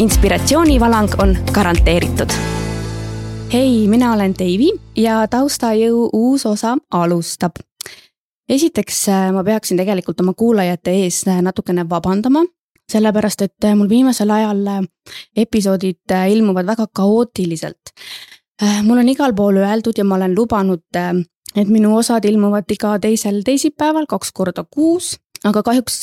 Inspiratsioonivalang on garanteeritud. hei, mina olen Deivi ja taustajõu uus osa alustab. esiteks äh, ma peaksin tegelikult oma kuulajate ees äh, natukene vabandama sellepärast, et äh, mul viimasel ajal episoodid ilmuvad väga kaootiliselt mul on igal pool öeldud ja ma olen lubanud, et minu osad ilmuvad iga teisel teisipäeval kaks korda kuus, aga kahjuks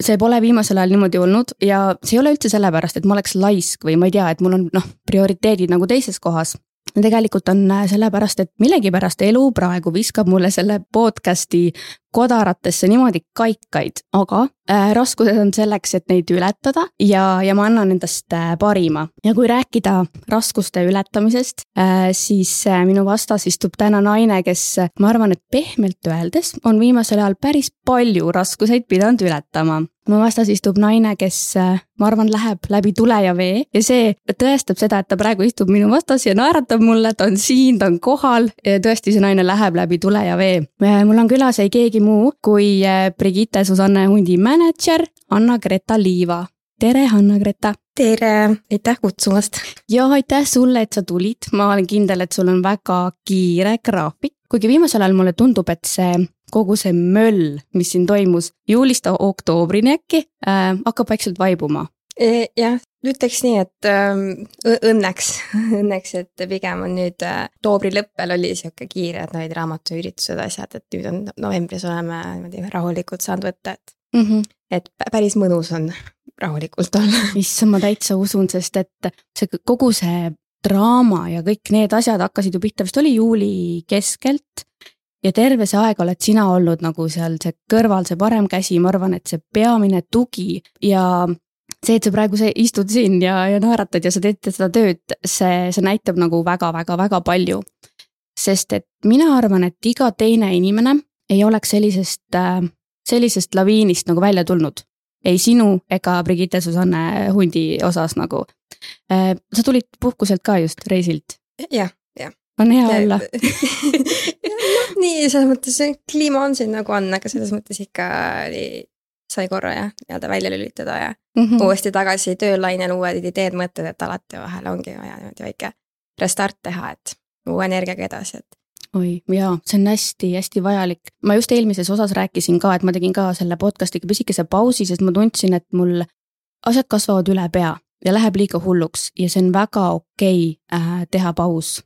see pole viimasel ajal niimoodi olnud ja see ei ole üldse sellepärast, et ma oleks laisk või ma ei tea, et mul on noh, prioriteedid nagu teises kohas. Tegelikult on sellepärast, et millegipärast elu praegu viskab mulle selle podcast'i kodaratesse niimoodi kaikaid, aga äh, raskused on selleks, et neid ületada ja, ja ma annan endast äh, parima. ja kui rääkida raskuste ületamisest äh,, siis äh, minu vastas istub täna naine, kes ma arvan, et pehmelt öeldes on viimasel ajal päris palju raskuseid pidanud ületama mu vastas istub naine, kes äh, ma arvan, läheb läbi tule ja vee ja see tõestab seda, et ta praegu istub minu vastas ja naeratab mulle, ta on siin, ta on kohal. tõesti, see naine läheb läbi tule ja vee. Äh, mul on külas ei keegi keegi muu kui äh, Brigitte Susanne Hundi mänedžer Anna-Greta Liiva. tere, Anna-Greta! tere, aitäh kutsumast! ja aitäh sulle, et sa tulid, ma olen kindel, et sul on väga kiire graafik, kuigi viimasel ajal mulle tundub, et see kogu see möll, mis siin toimus juulist oktoobrini äkki äh,, hakkab vaikselt vaibuma e,. jah, ütleks nii, et ähm, õnneks, õnneks, et pigem on nüüd äh, oktoobri lõppel oli sihuke kiire, et olid raamatuüritused, asjad, et nüüd on novembris oleme niimoodi rahulikult saanud võtta, et mm. -hmm. et päris mõnus on rahulikult olla. issand, ma täitsa usun, sest et see kogu see draama ja kõik need asjad hakkasid ju pihta, vist oli juuli keskelt ja terve see aeg oled sina olnud nagu seal see kõrval, see parem käsi, ma arvan, et see peamine tugi ja see, et sa praegu see istud siin ja, ja naeratad ja sa teed seda tööd, see, see näitab nagu väga-väga-väga palju. sest et mina arvan, et iga teine inimene ei oleks sellisest, äh, sellisest laviinist nagu välja tulnud. ei sinu ega Brigitte Susanne hundi osas nagu. Äh, sa tulid puhkuselt ka just reisilt? jah, jah on hea olla noh, nii selles mõttes kliima on siin nagu on, aga selles mõttes ikka sai korra jah, nii-öelda välja lülitada ja mm -hmm. uuesti tagasi töölainel uued ideed, mõtted, et alati vahel ongi vaja niimoodi väike restart teha, et uue energiaga edasi, et oi jaa, see on hästi-hästi vajalik. ma just eelmises osas rääkisin ka, et ma tegin ka selle podcast'iga pisikese pausi, sest ma tundsin, et mul asjad kasvavad üle pea ja läheb liiga hulluks ja see on väga okei okay, äh, teha paus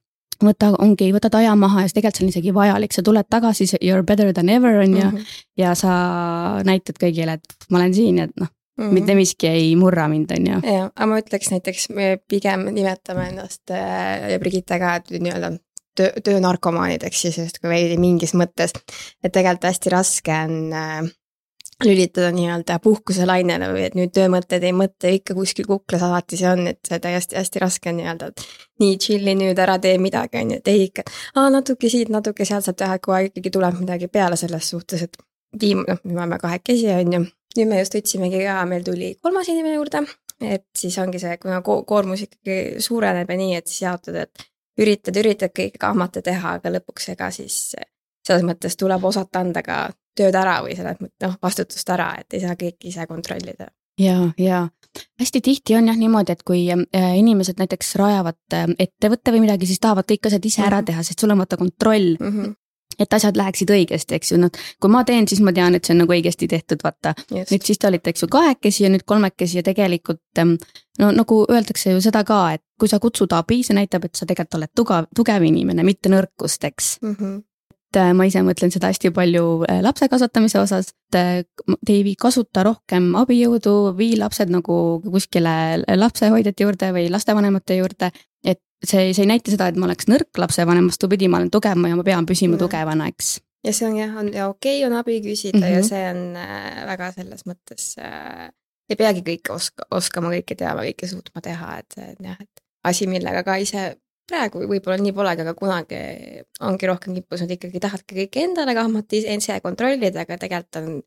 võta, ongi, võtad aja maha ja tegelikult see on isegi vajalik, sa tuled tagasi, you are better than ever on ju. -hmm. ja sa näitad kõigile, et ma olen siin ja noh mm, -hmm. mitte miski ei murra mind, on ju. jah, aga ma ütleks näiteks, me pigem nimetame ennast äh, ja Brigitte ka, et nii-öelda töö, töönarkomaanideks siis justkui veidi mingis mõttes. et tegelikult hästi raske on äh, lülitada nii-öelda puhkuselainele või et nüüd töömõtted ei mõtle ikka kuskil kuklas alati see on, et see täiesti hästi raske on nii-öelda, et nii chill'i nüüd ära tee midagi, on ju, et ei ikka, aa natuke siit, natuke sealt saab teha, kogu aeg ikkagi tuleb midagi peale selles suhtes, et tiim, noh, me oleme kahekesi, on ju. nüüd me just võtsimegi ka, meil tuli kolmas inimene juurde, et siis ongi see, kuna ko koormus ikkagi suureneb ja nii, et siis jaotad, et üritad, üritad kõike kahmata teha, aga lõpuks ega siis selles mõttes tuleb osata anda ka tööd ära või selles mõttes noh, vastutust ära, et ei saa kõike ise kontrollida. ja, ja hästi tihti on jah niimoodi, et kui äh, inimesed näiteks rajavad äh, ettevõtte või midagi, siis tahavad kõik asjad ise ära mhm. teha, sest sul on vaata kontroll mm. -hmm et asjad läheksid õigesti, eks ju, noh, kui ma teen, siis ma tean, et see on nagu õigesti tehtud, vaata. nüüd siis te olite, eks ju, kahekesi ja nüüd kolmekesi ja tegelikult ähm, no nagu öeldakse ju seda ka, et kui sa kutsud abi, see näitab, et sa tegelikult oled tugev, tugev inimene, mitte nõrkust, eks mm. -hmm ma ise mõtlen seda hästi palju äh, lapse kasvatamise osas, et äh, Deivi, kasuta rohkem abijõudu, vii lapsed nagu kuskile lapsehoidjate juurde või lastevanemate juurde. et see, see ei näita seda, et ma oleks nõrk lapsevanem, vastupidi, ma olen tugev ja ma pean püsima ja. tugevana, eks. ja see on jah, on ja okei okay, on abi küsida mm -hmm. ja mhm. see on äh, väga selles mõttes äh, ei peagi kõike oska, oskama kõike teama, kõike suutma teha, et jah, et asi, millega ka ise praegu võib-olla nii polegi, aga kunagi ongi rohkem kippus, et ikkagi tahadki kõike endale kahmata, ise kontrollida, aga tegelikult on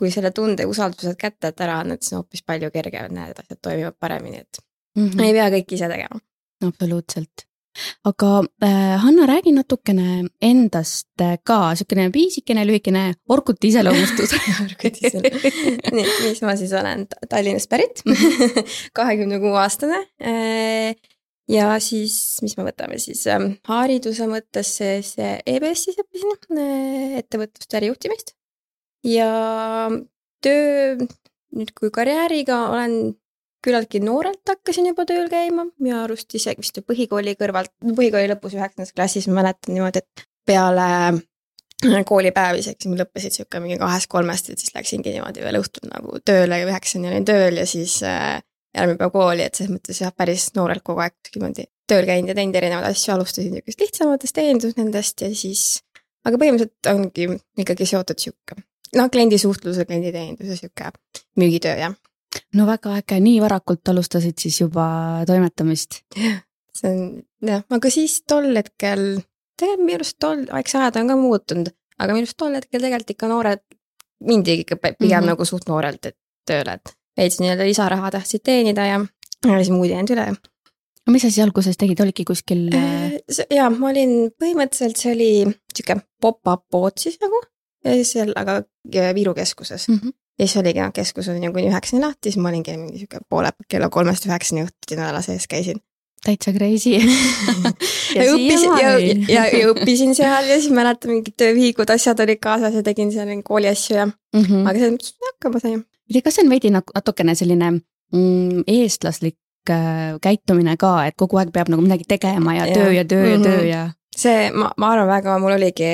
kui selle tunde usaldused kätte, et ära annad, siis on hoopis palju kergem, need asjad toimivad paremini, et mm -hmm. ei pea kõike ise tegema. absoluutselt. aga äh, Hanna, räägi natukene endast äh, ka, niisugune pisikene lühikene orkuti iseloomustus. Nii, mis ma siis olen, Tallinnast pärit, kahekümne kuue aastane äh, ja siis, mis me võtame siis ähm, hariduse mõttes siis EBS-is õppisin äh, ettevõtlust ja ärijuhtimist. Ja töö, nüüd kui karjääriga olen küllaltki noorelt hakkasin juba tööl käima, minu arust isegi vist põhikooli kõrvalt, põhikooli lõpus üheksandas klassis ma mäletan niimoodi, et peale äh, koolipäevi, siis mul lõppesid sihuke mingi kahest-kolmest, et siis läksingi niimoodi veel õhtul nagu tööle ja üheksani olin tööl ja siis äh, järgmine päev kooli, et selles mõttes jah, päris noorelt kogu aeg niimoodi tööl käinud ja teinud erinevaid asju, alustasin niisugust lihtsamatest teenindusnendest ja siis, aga põhimõtteliselt ongi ikkagi seotud sihuke noh, kliendisuhtluse, klienditeeninduse sihuke müügitöö jah. no väga äge, nii varakult alustasid siis juba toimetamist? see on jah, aga siis tol hetkel, tegelikult minu arust tol, eks ajad on ka muutunud, aga minu arust tol hetkel tegelikult ikka noored, mindi ikka pigem mm -hmm. nagu suht noorelt et tööle, et veits nii-öelda lisaraha tahtsid teenida ja, ja siis muud ei jäänud üle. no mis sa siis alguses tegid, olidki kuskil? Äh, jaa, ma olin, põhimõtteliselt see oli sihuke pop-up pood siis nagu ja siis seal, aga Viru keskuses mm. -hmm. ja siis oligi, noh, keskus on ju kuni üheksani lahti, siis ma olingi mingi sihuke poole kella kolmest üheksani õhtuti nädala sees käisin. täitsa crazy ja, ja õppisin ja, ja, ja õppisin seal ja siis mäletan mingid töövihikud, asjad olid kaasas ja tegin seal kooli asju ja mm, -hmm. aga selles mõttes hakkama sain. Kas see on veidi natukene selline mm, eestlaslik äh, käitumine ka, et kogu aeg peab nagu midagi tegema ja, ja. töö ja töö mm -hmm. ja töö ja? see, ma, ma arvan väga, mul oligi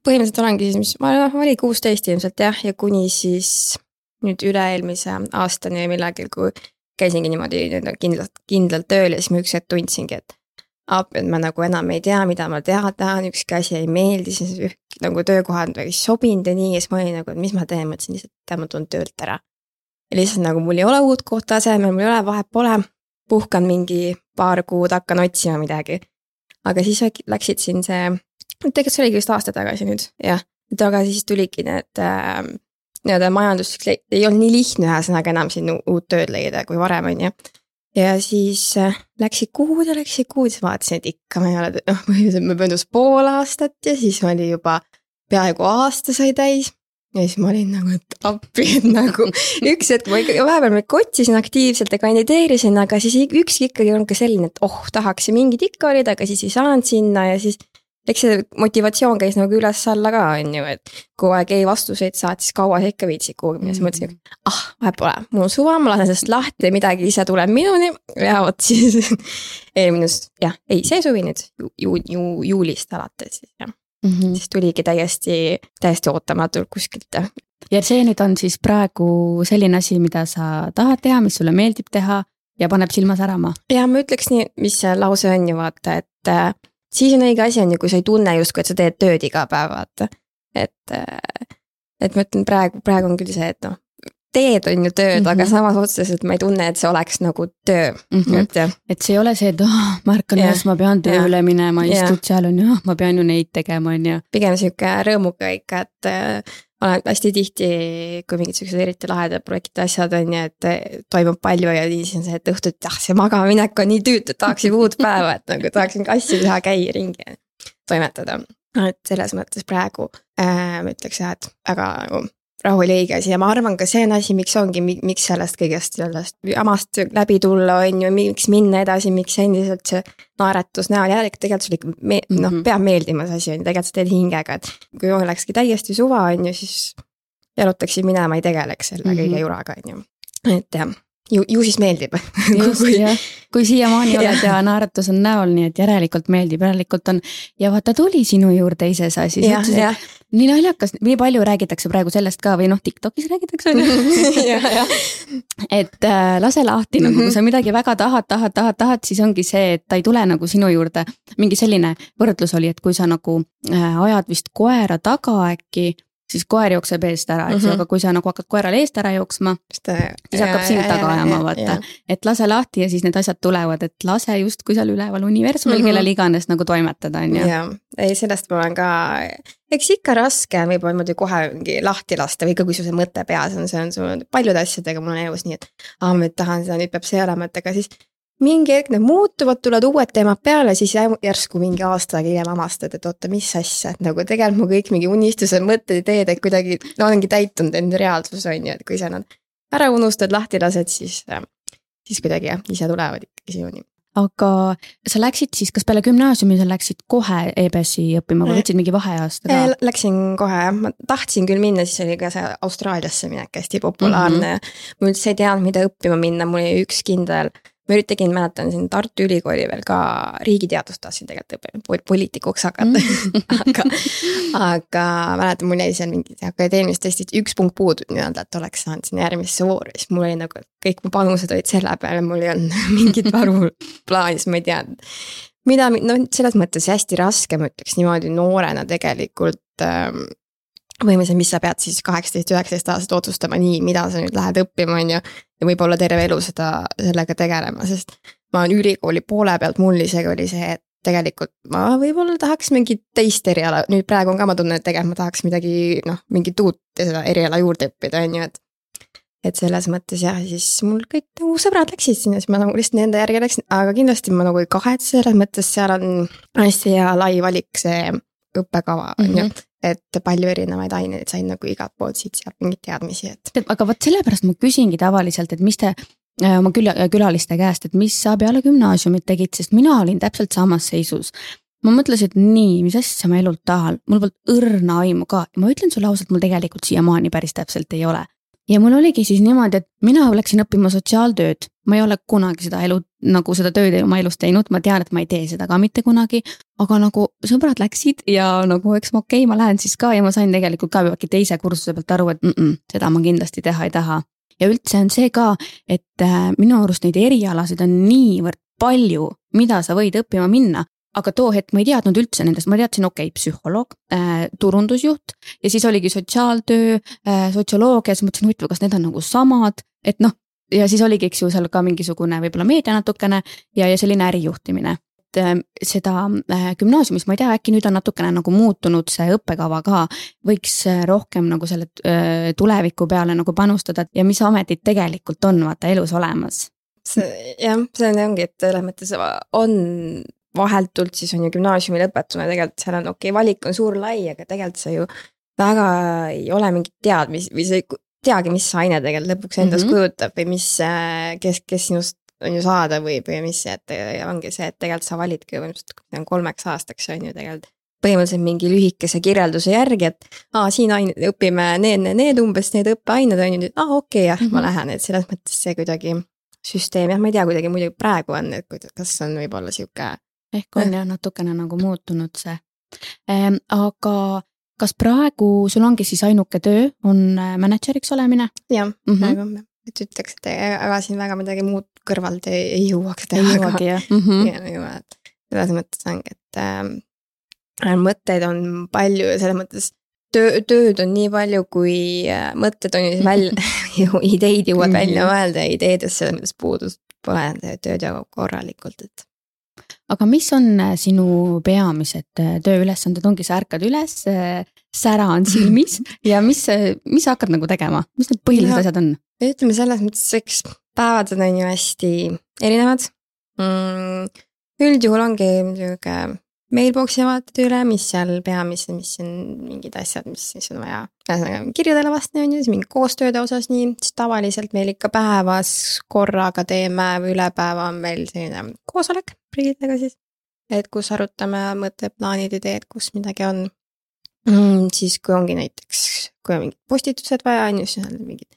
põhimõtteliselt olengi siis, mis, ma noh, oli kuusteist ilmselt jah, ja kuni siis nüüd üle-eelmise aastani millalgi, kui käisingi niimoodi nii-öelda kindlalt, kindlalt tööl ja siis ma üks hetk tundsingi, et appi, et ma nagu enam ei tea, mida ma teha tahan, ükski asi ei meeldi, siis üht, nagu töökohad ei sobinud ja nii ja siis ma olin nagu, et mis ma teen, mõtlesin lihtsalt, et ma tulen töölt ära. ja lihtsalt nagu mul ei ole uut kohta asemel, mul ei ole, vahet pole, puhkan mingi paar kuud, hakkan otsima midagi. aga siis läksid siin see tegelikult see oligi vist aasta tagasi nüüd, jah. aga siis tulidki need äh, nii-öelda majanduslik, ei olnud nii lihtne ühesõnaga enam siin uut tööd leida kui varem, on ju. Ja siis äh, läksid kuud ja läksid kuud, siis vaatasin, et ikka ma ei ole, noh, põhimõtteliselt ma möödus pool aastat ja siis oli juba peaaegu aasta sai täis. Ja siis ma olin nagu, et appi, et nagu üks hetk ma ikkagi vahepeal ikka otsisin aktiivselt ja kandideerisin, aga siis ükski ikkagi olnud ka selline, et oh, tahaks ja mingid ikka olid, aga siis ei saanud sinna ja siis eks see motivatsioon käis nagu üles-alla ka, on ju, et kogu aeg ei vastuseid saad, siis kaua sa ikka viitsid kuhugi minna, siis mõtlesin, et ah, vahet pole, mul on suva, ma lasen sellest lahti, midagi ise tuleb minuni ja vot siis eelmine, jah, ei, see suvi nüüd ju, ju, ju, juulist alates siis jah mm. -hmm. siis tuligi täiesti, täiesti ootamatult kuskilt. ja see nüüd on siis praegu selline asi, mida sa tahad teha, mis sulle meeldib teha ja paneb silma särama? ja ma ütleks nii, mis see lause on ju vaata, et siis on õige asi, on ju, kui sa ei tunne justkui, et sa teed tööd iga päev, vaata. et, et ma ütlen praegu, praegu on küll see, et noh, teed on ju tööd mm, -hmm. aga mhm. samas otseselt ma ei tunne, et see oleks nagu töö mm, -hmm. et jah. et see ei ole see, et oh, ma ärkan üles, ma pean tööle ja. minema, istud ja. seal on ju, oh, ma pean ju neid tegema, on ju. pigem sihuke rõõmuga ikka, et olen hästi tihti, kui mingid siuksed eriti lahedad projektid, asjad on ju, et eh, toimub palju ja siis on see, et õhtuti, ah see magamaminek on nii tüütu, et tahaksin uut päeva, et nagu tahaksin ka asju teha, käia ringi, toimetada. et selles mõttes praegu äh, ma ütleks jah, et väga nagu rahu oli õige asi ja ma arvan ka see on asi, miks ongi, miks sellest kõigest sellest jamast läbi tulla, on ju, miks minna edasi, miks endiselt see naeratus näol järelikult tegelikult sulle ikka me-, noh, mhm. peab meeldima see asi, on ju, tegelikult sa teed hingega, et kui olekski täiesti suva, on ju, siis jalutaksin minema, ei tegeleks selle mm -hmm. kõige juraga, on ju. et jah ju, ju siis meeldib. kui, kui siiamaani oled ja naeratus on näol, nii et järelikult meeldib, järelikult on ja vaata, tuli sinu juurde ise see asi, sa ütlesid, et nii naljakas, nii palju räägitakse praegu sellest ka või noh, Tiktokis räägitakse on ju. et äh, lase lahti nagu mm, -hmm. kui sa midagi väga tahad, tahad, tahad, tahad, siis ongi see, et ta ei tule nagu sinu juurde. mingi selline võrdlus oli, et kui sa nagu äh, ajad vist koera taga äkki siis koer jookseb eest ära, eks ju mm -hmm., aga kui sa nagu hakkad koerale eest ära jooksma, siis hakkab sind taga ajama, vaata. et lase lahti ja siis need asjad tulevad, et lase justkui seal üleval universumil mm -hmm. kellel iganes nagu toimetada, on ju. jah, ei sellest ma olen ka, eks ikka raske on võib-olla niimoodi kohe mingi lahti lasta või ikka, kui sul see mõte peas on, see on sul paljude asjadega mul on elus nii, et aa, ma nüüd tahan seda, nüüd peab see olema, et aga siis mingi hetk need muutuvad, tulevad uued teemad peale, siis järsku mingi aasta aega hiljem avastad, et oota, mis asja, et nagu tegelikult mu kõik mingi unistused, mõtted, ideed, et kuidagi no ongi täitunud enda reaalsus on ju, et kui sa nad ära unustad, lahti lased, siis, siis kuidagi jah, ise tulevad ikkagi sinuni aga sa läksid siis, kas peale gümnaasiumi sa läksid kohe EBS-i õppima või võtsid mingi vaheaasta ka? Läksin kohe jah, ma tahtsin küll minna, siis oli ka see Austraaliasse minek hästi populaarne mm. -hmm. ma üldse ei teadnud, mida õppima minna, mul oli üks kindel ma tegin, mäletan siin Tartu Ülikooli veel ka riigiteadust tahtsin tegelikult poliitikuks hakata mm. aga, aga mäletan, mul jäi seal mingid akadeemilised testid, üks punkt puudu nii-öelda, et oleks saanud sinna järgmisse vooru, siis mul oli nagu, kõik mu panused olid selle peale, mul ei olnud mingit varu plaanis, ma ei teadnud. mida, noh, selles mõttes hästi raske, ma ütleks niimoodi noorena tegelikult ähm, põhimõtteliselt, mis sa pead siis kaheksateist, üheksateist aastaselt otsustama nii, mida sa nüüd lähed õppima, on ju. ja võib-olla terve elu seda, sellega tegelema, sest ma olen ülikooli poole pealt, mul isegi oli see, et tegelikult ma võib-olla tahaks mingit teist eriala, nüüd praegu on ka, ma tunnen, et tegelikult ma tahaks midagi noh, mingit uut seda eriala juurde õppida, on ju, et. et selles mõttes jah, siis mul kõik nagu sõbrad läksid sinna, siis ma nagu lihtsalt nende järgi läksin, aga kindlasti ma nagu ei kahetse, selles mõttes seal on hästi hea lai valik see õppekava on ju et palju erinevaid aineid, sain nagu igalt poolt siit-sealt mingeid teadmisi, et. aga vot sellepärast ma küsingi tavaliselt, et mis te äh, oma küla, külaliste käest, et mis sa peale gümnaasiumit tegid, sest mina olin täpselt samas seisus. ma mõtlesin, et nii, mis asja ma elult tahan, mul polnud õrna aimu ka ma ütlen sulle ausalt, mul tegelikult siiamaani päris täpselt ei ole ja mul oligi siis niimoodi, et mina läksin õppima sotsiaaltööd, ma ei ole kunagi seda elu, nagu seda tööd oma elus teinud, ma tean, et ma ei tee seda ka mitte kunagi. aga nagu sõbrad läksid ja nagu eks ma okei okay,, ma lähen siis ka ja ma sain tegelikult ka äkki teise kursuse pealt aru, et mm -mm, seda ma kindlasti teha ei taha. ja üldse on see ka, et äh, minu arust neid erialasid on niivõrd palju, mida sa võid õppima minna, aga too hetk ma ei teadnud üldse nendest, ma teadsin, okei okay,, psühholoog äh,, turundusjuht ja siis oligi sotsiaaltöö äh,, sotsioloogia, siis mõtlesin, huvitav, kas need on nagu samad, et noh. Ja siis oligi, eks ju, seal ka mingisugune võib-olla meedia natukene ja, ja selline ärijuhtimine. et äh, seda äh, gümnaasiumis, ma ei tea, äkki nüüd on natukene nagu muutunud see õppekava ka. võiks äh, rohkem nagu selle äh, tuleviku peale nagu panustada ja mis ametid tegelikult on vaata elus olemas see jah, see ongi, et selles mõttes on vahetult siis on ju gümnaasiumi lõpetanud, tegelikult seal on okei okay,, valik on suur, lai, aga tegelikult sa ju väga ei ole mingit teadmist või sa ei teagi, mis aine tegelikult lõpuks endast mm -hmm. kujutab või mis, äh, kes, kes sinust on ju saada võib või mis, et ongi see, et tegelikult sa validki põhimõtteliselt, on kolmeks aastaks on ju tegelikult põhimõtteliselt mingi lühikese kirjelduse järgi, et aa, siin aine, õpime need, need, need umbes need õppeained on ju, aa okei okay, jah mm, -hmm. ma mhm. lähen, et selles mõttes see kuidagi süsteem, jah, ma ei tea, kuidagi muidugi praegu on, et kas on võib-olla sihuke ehk on jah natukene nagu muutunud see ehm,. aga kas praegu sul ongi siis ainuke töö, on äh, mänedžeriks olemine? jah mm, -hmm. praegu jah, et ütleks, et ega siin väga midagi muud kõrvalt ei, ei jõuaks teha. ei jõuagi jah mm -hmm. ja, ei jõua, et selles mõttes ongi, et äh, mõtteid on palju ja selles mõttes töö, tööd on nii palju, kui äh, mõtted on välja ideid jõuad välja mõelda ja ideedest selles mõttes puudust pole, tööd jagub korralikult, et aga mis on äh, sinu peamised äh, tööülesanded, ongi sa ärkad üles, äh, sära on silmis ja mis, mis sa hakkad nagu tegema, mis need põhilised ja, asjad on? ütleme selles mõttes, eks päevad on ju hästi erinevad mm,. üldjuhul ongi sihuke mailbox'i vaatad üle, mis seal peamised, mis on mingid asjad, mis siis on vaja. ühesõnaga kirjadele vastane on ju, siis mingi koostööde osas nii, siis tavaliselt meil ikka päevas korraga teeme üle päeva on meil selline koosolek Priidega siis. et kus arutame mõtteplaanid, ideed, kus midagi on mm,. siis kui ongi näiteks, kui on mingid postitused vaja, on ju, siis on mingid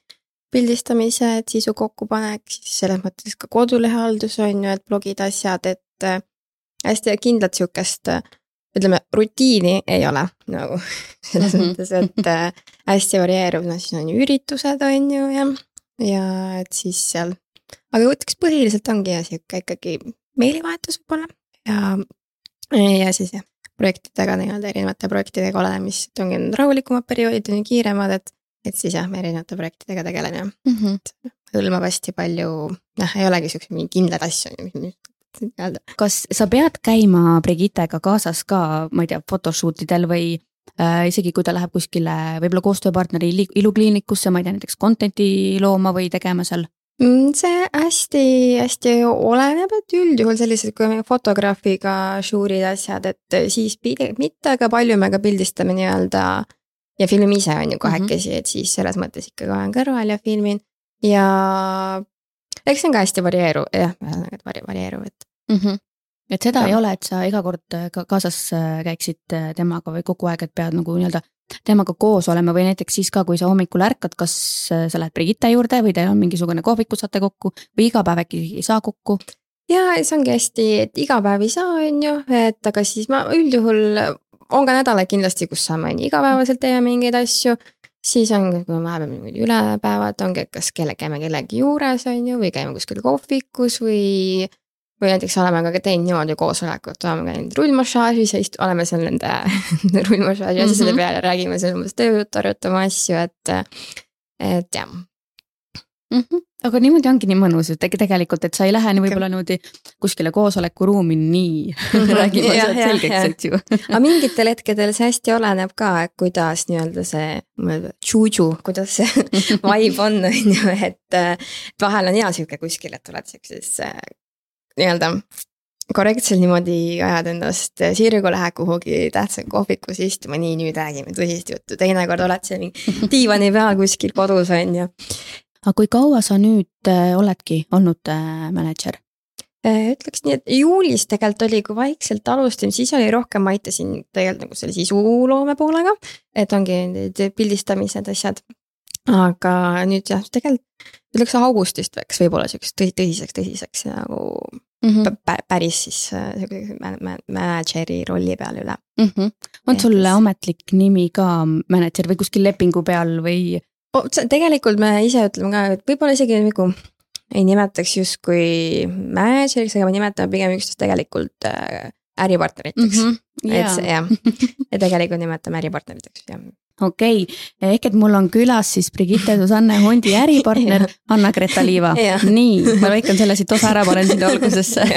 pildistamised, sisu kokkupanek, siis selles mõttes ka kodulehehaldus on ju, et blogid, asjad, et hästi kindlat sihukest ütleme, rutiini ei ole nagu selles mm -hmm. mõttes, et äh, hästi varieeruv, no siis on ju üritused, on ju, jah. ja et siis seal, aga ütleks põhiliselt ongi jah, sihuke ikkagi meilivahetus võib-olla ja, ja siis jah, projektidega nii-öelda erinevate projektidega olen, mis ongi need rahulikumad perioodid ju kiiremad, et, et siis jah, erinevate projektidega tegelen ja mm -hmm. hõlmab hästi palju, noh, ei olegi siukseid mingeid kindlaid asju, nii-öelda. kas sa pead käima Brigittega kaasas ka, ma ei tea, photoshoot idel või äh, isegi kui ta läheb kuskile võib-olla koostööpartneri ilukliinikusse, ma ei tea, näiteks content'i looma või tegema seal? Mm, see hästi-hästi oleneb, et üldjuhul sellised, kui me fotograafiga žuurid asjad, et siis mitte, aga palju me ka pildistame nii-öelda ja filmime ise on ju kahekesi mm, -hmm. et siis selles mõttes ikkagi olen kõrval ja filmin ja eks see on ka hästi varieeruv, jah, ühesõnaga, et varieeruv, et mm. -hmm. et seda ja. ei ole, et sa iga kord ka kaasas käiksid temaga või kogu aeg, et pead nagu nii-öelda temaga koos olema või näiteks siis ka, kui sa hommikul ärkad, kas äh, sa lähed Brigitte juurde või teil on mingisugune kohvik, kus saate kokku või iga päev äkki ei saa kokku? ja see ongi hästi, et iga päev ei saa, on ju, et aga siis ma üldjuhul on ka nädalaid kindlasti, kus saame on ju igapäevaselt teeme mingeid asju. siis on, vahepeal mingid ületäevad, ongi, et kas kelle, käime kellegi juures, on ju, või käime kuskil kohvikus või või näiteks oleme ka teinud niimoodi koosolekut, oleme käinud rullmassaažis ja istu-, oleme seal nende rullmassaaži asjade mm -hmm. peal ja räägime seal umbes tööjuttu, arutame asju, et, et jah mm. -hmm. aga niimoodi ongi nii mõnus, et tegelikult, et sa ei lähe nii võib-olla niimoodi kuskile koosolekuruumi nii räägime asjad selgeks, eks ju. aga mingitel hetkedel see hästi oleneb ka, et kuidas nii-öelda see tšuudžu, kuidas see vibe on, on ju, et vahel on hea sihuke kuskil, et oled siukses nii-öelda korrektselt niimoodi ajad endast sirgu, lähed kuhugi tähtsam kohvikusse istuma, nii nüüd räägime tõsist juttu, teinekord oled seal mingi diivani peal kuskil kodus on ju. aga kui kaua sa nüüd äh, oledki olnud äh, mänedžer? Äh, ütleks nii, et juulis tegelikult oli, kui vaikselt alustasin, siis oli rohkem, ma aitasin tegelikult nagu selle sisuloome poolega. et ongi need pildistamised, asjad. aga nüüd jah, tegelikult ütleks augustist läks võib-olla siukseks tõsiseks, tõsiseks nagu mm -hmm. päris siis äh, mänedžeri rolli peal üle mm. -hmm. on sul siis... ametlik nimi ka mänedžer või kuskil lepingu peal või? tegelikult me ise ütleme ka, et võib-olla isegi nagu ei nimetaks justkui mänedžeriks, aga me nimetame pigem üksteist tegelikult äh, äripartneriteks mm. -hmm. Yeah. et jah, ja tegelikult nimetame äripartneriteks jah okei okay., ehk et mul on külas siis Brigitte Susanne Hundi äripartner Anna-Greta Liiva. nii, ma lõikan selle siit osa ära, panen sinna algusesse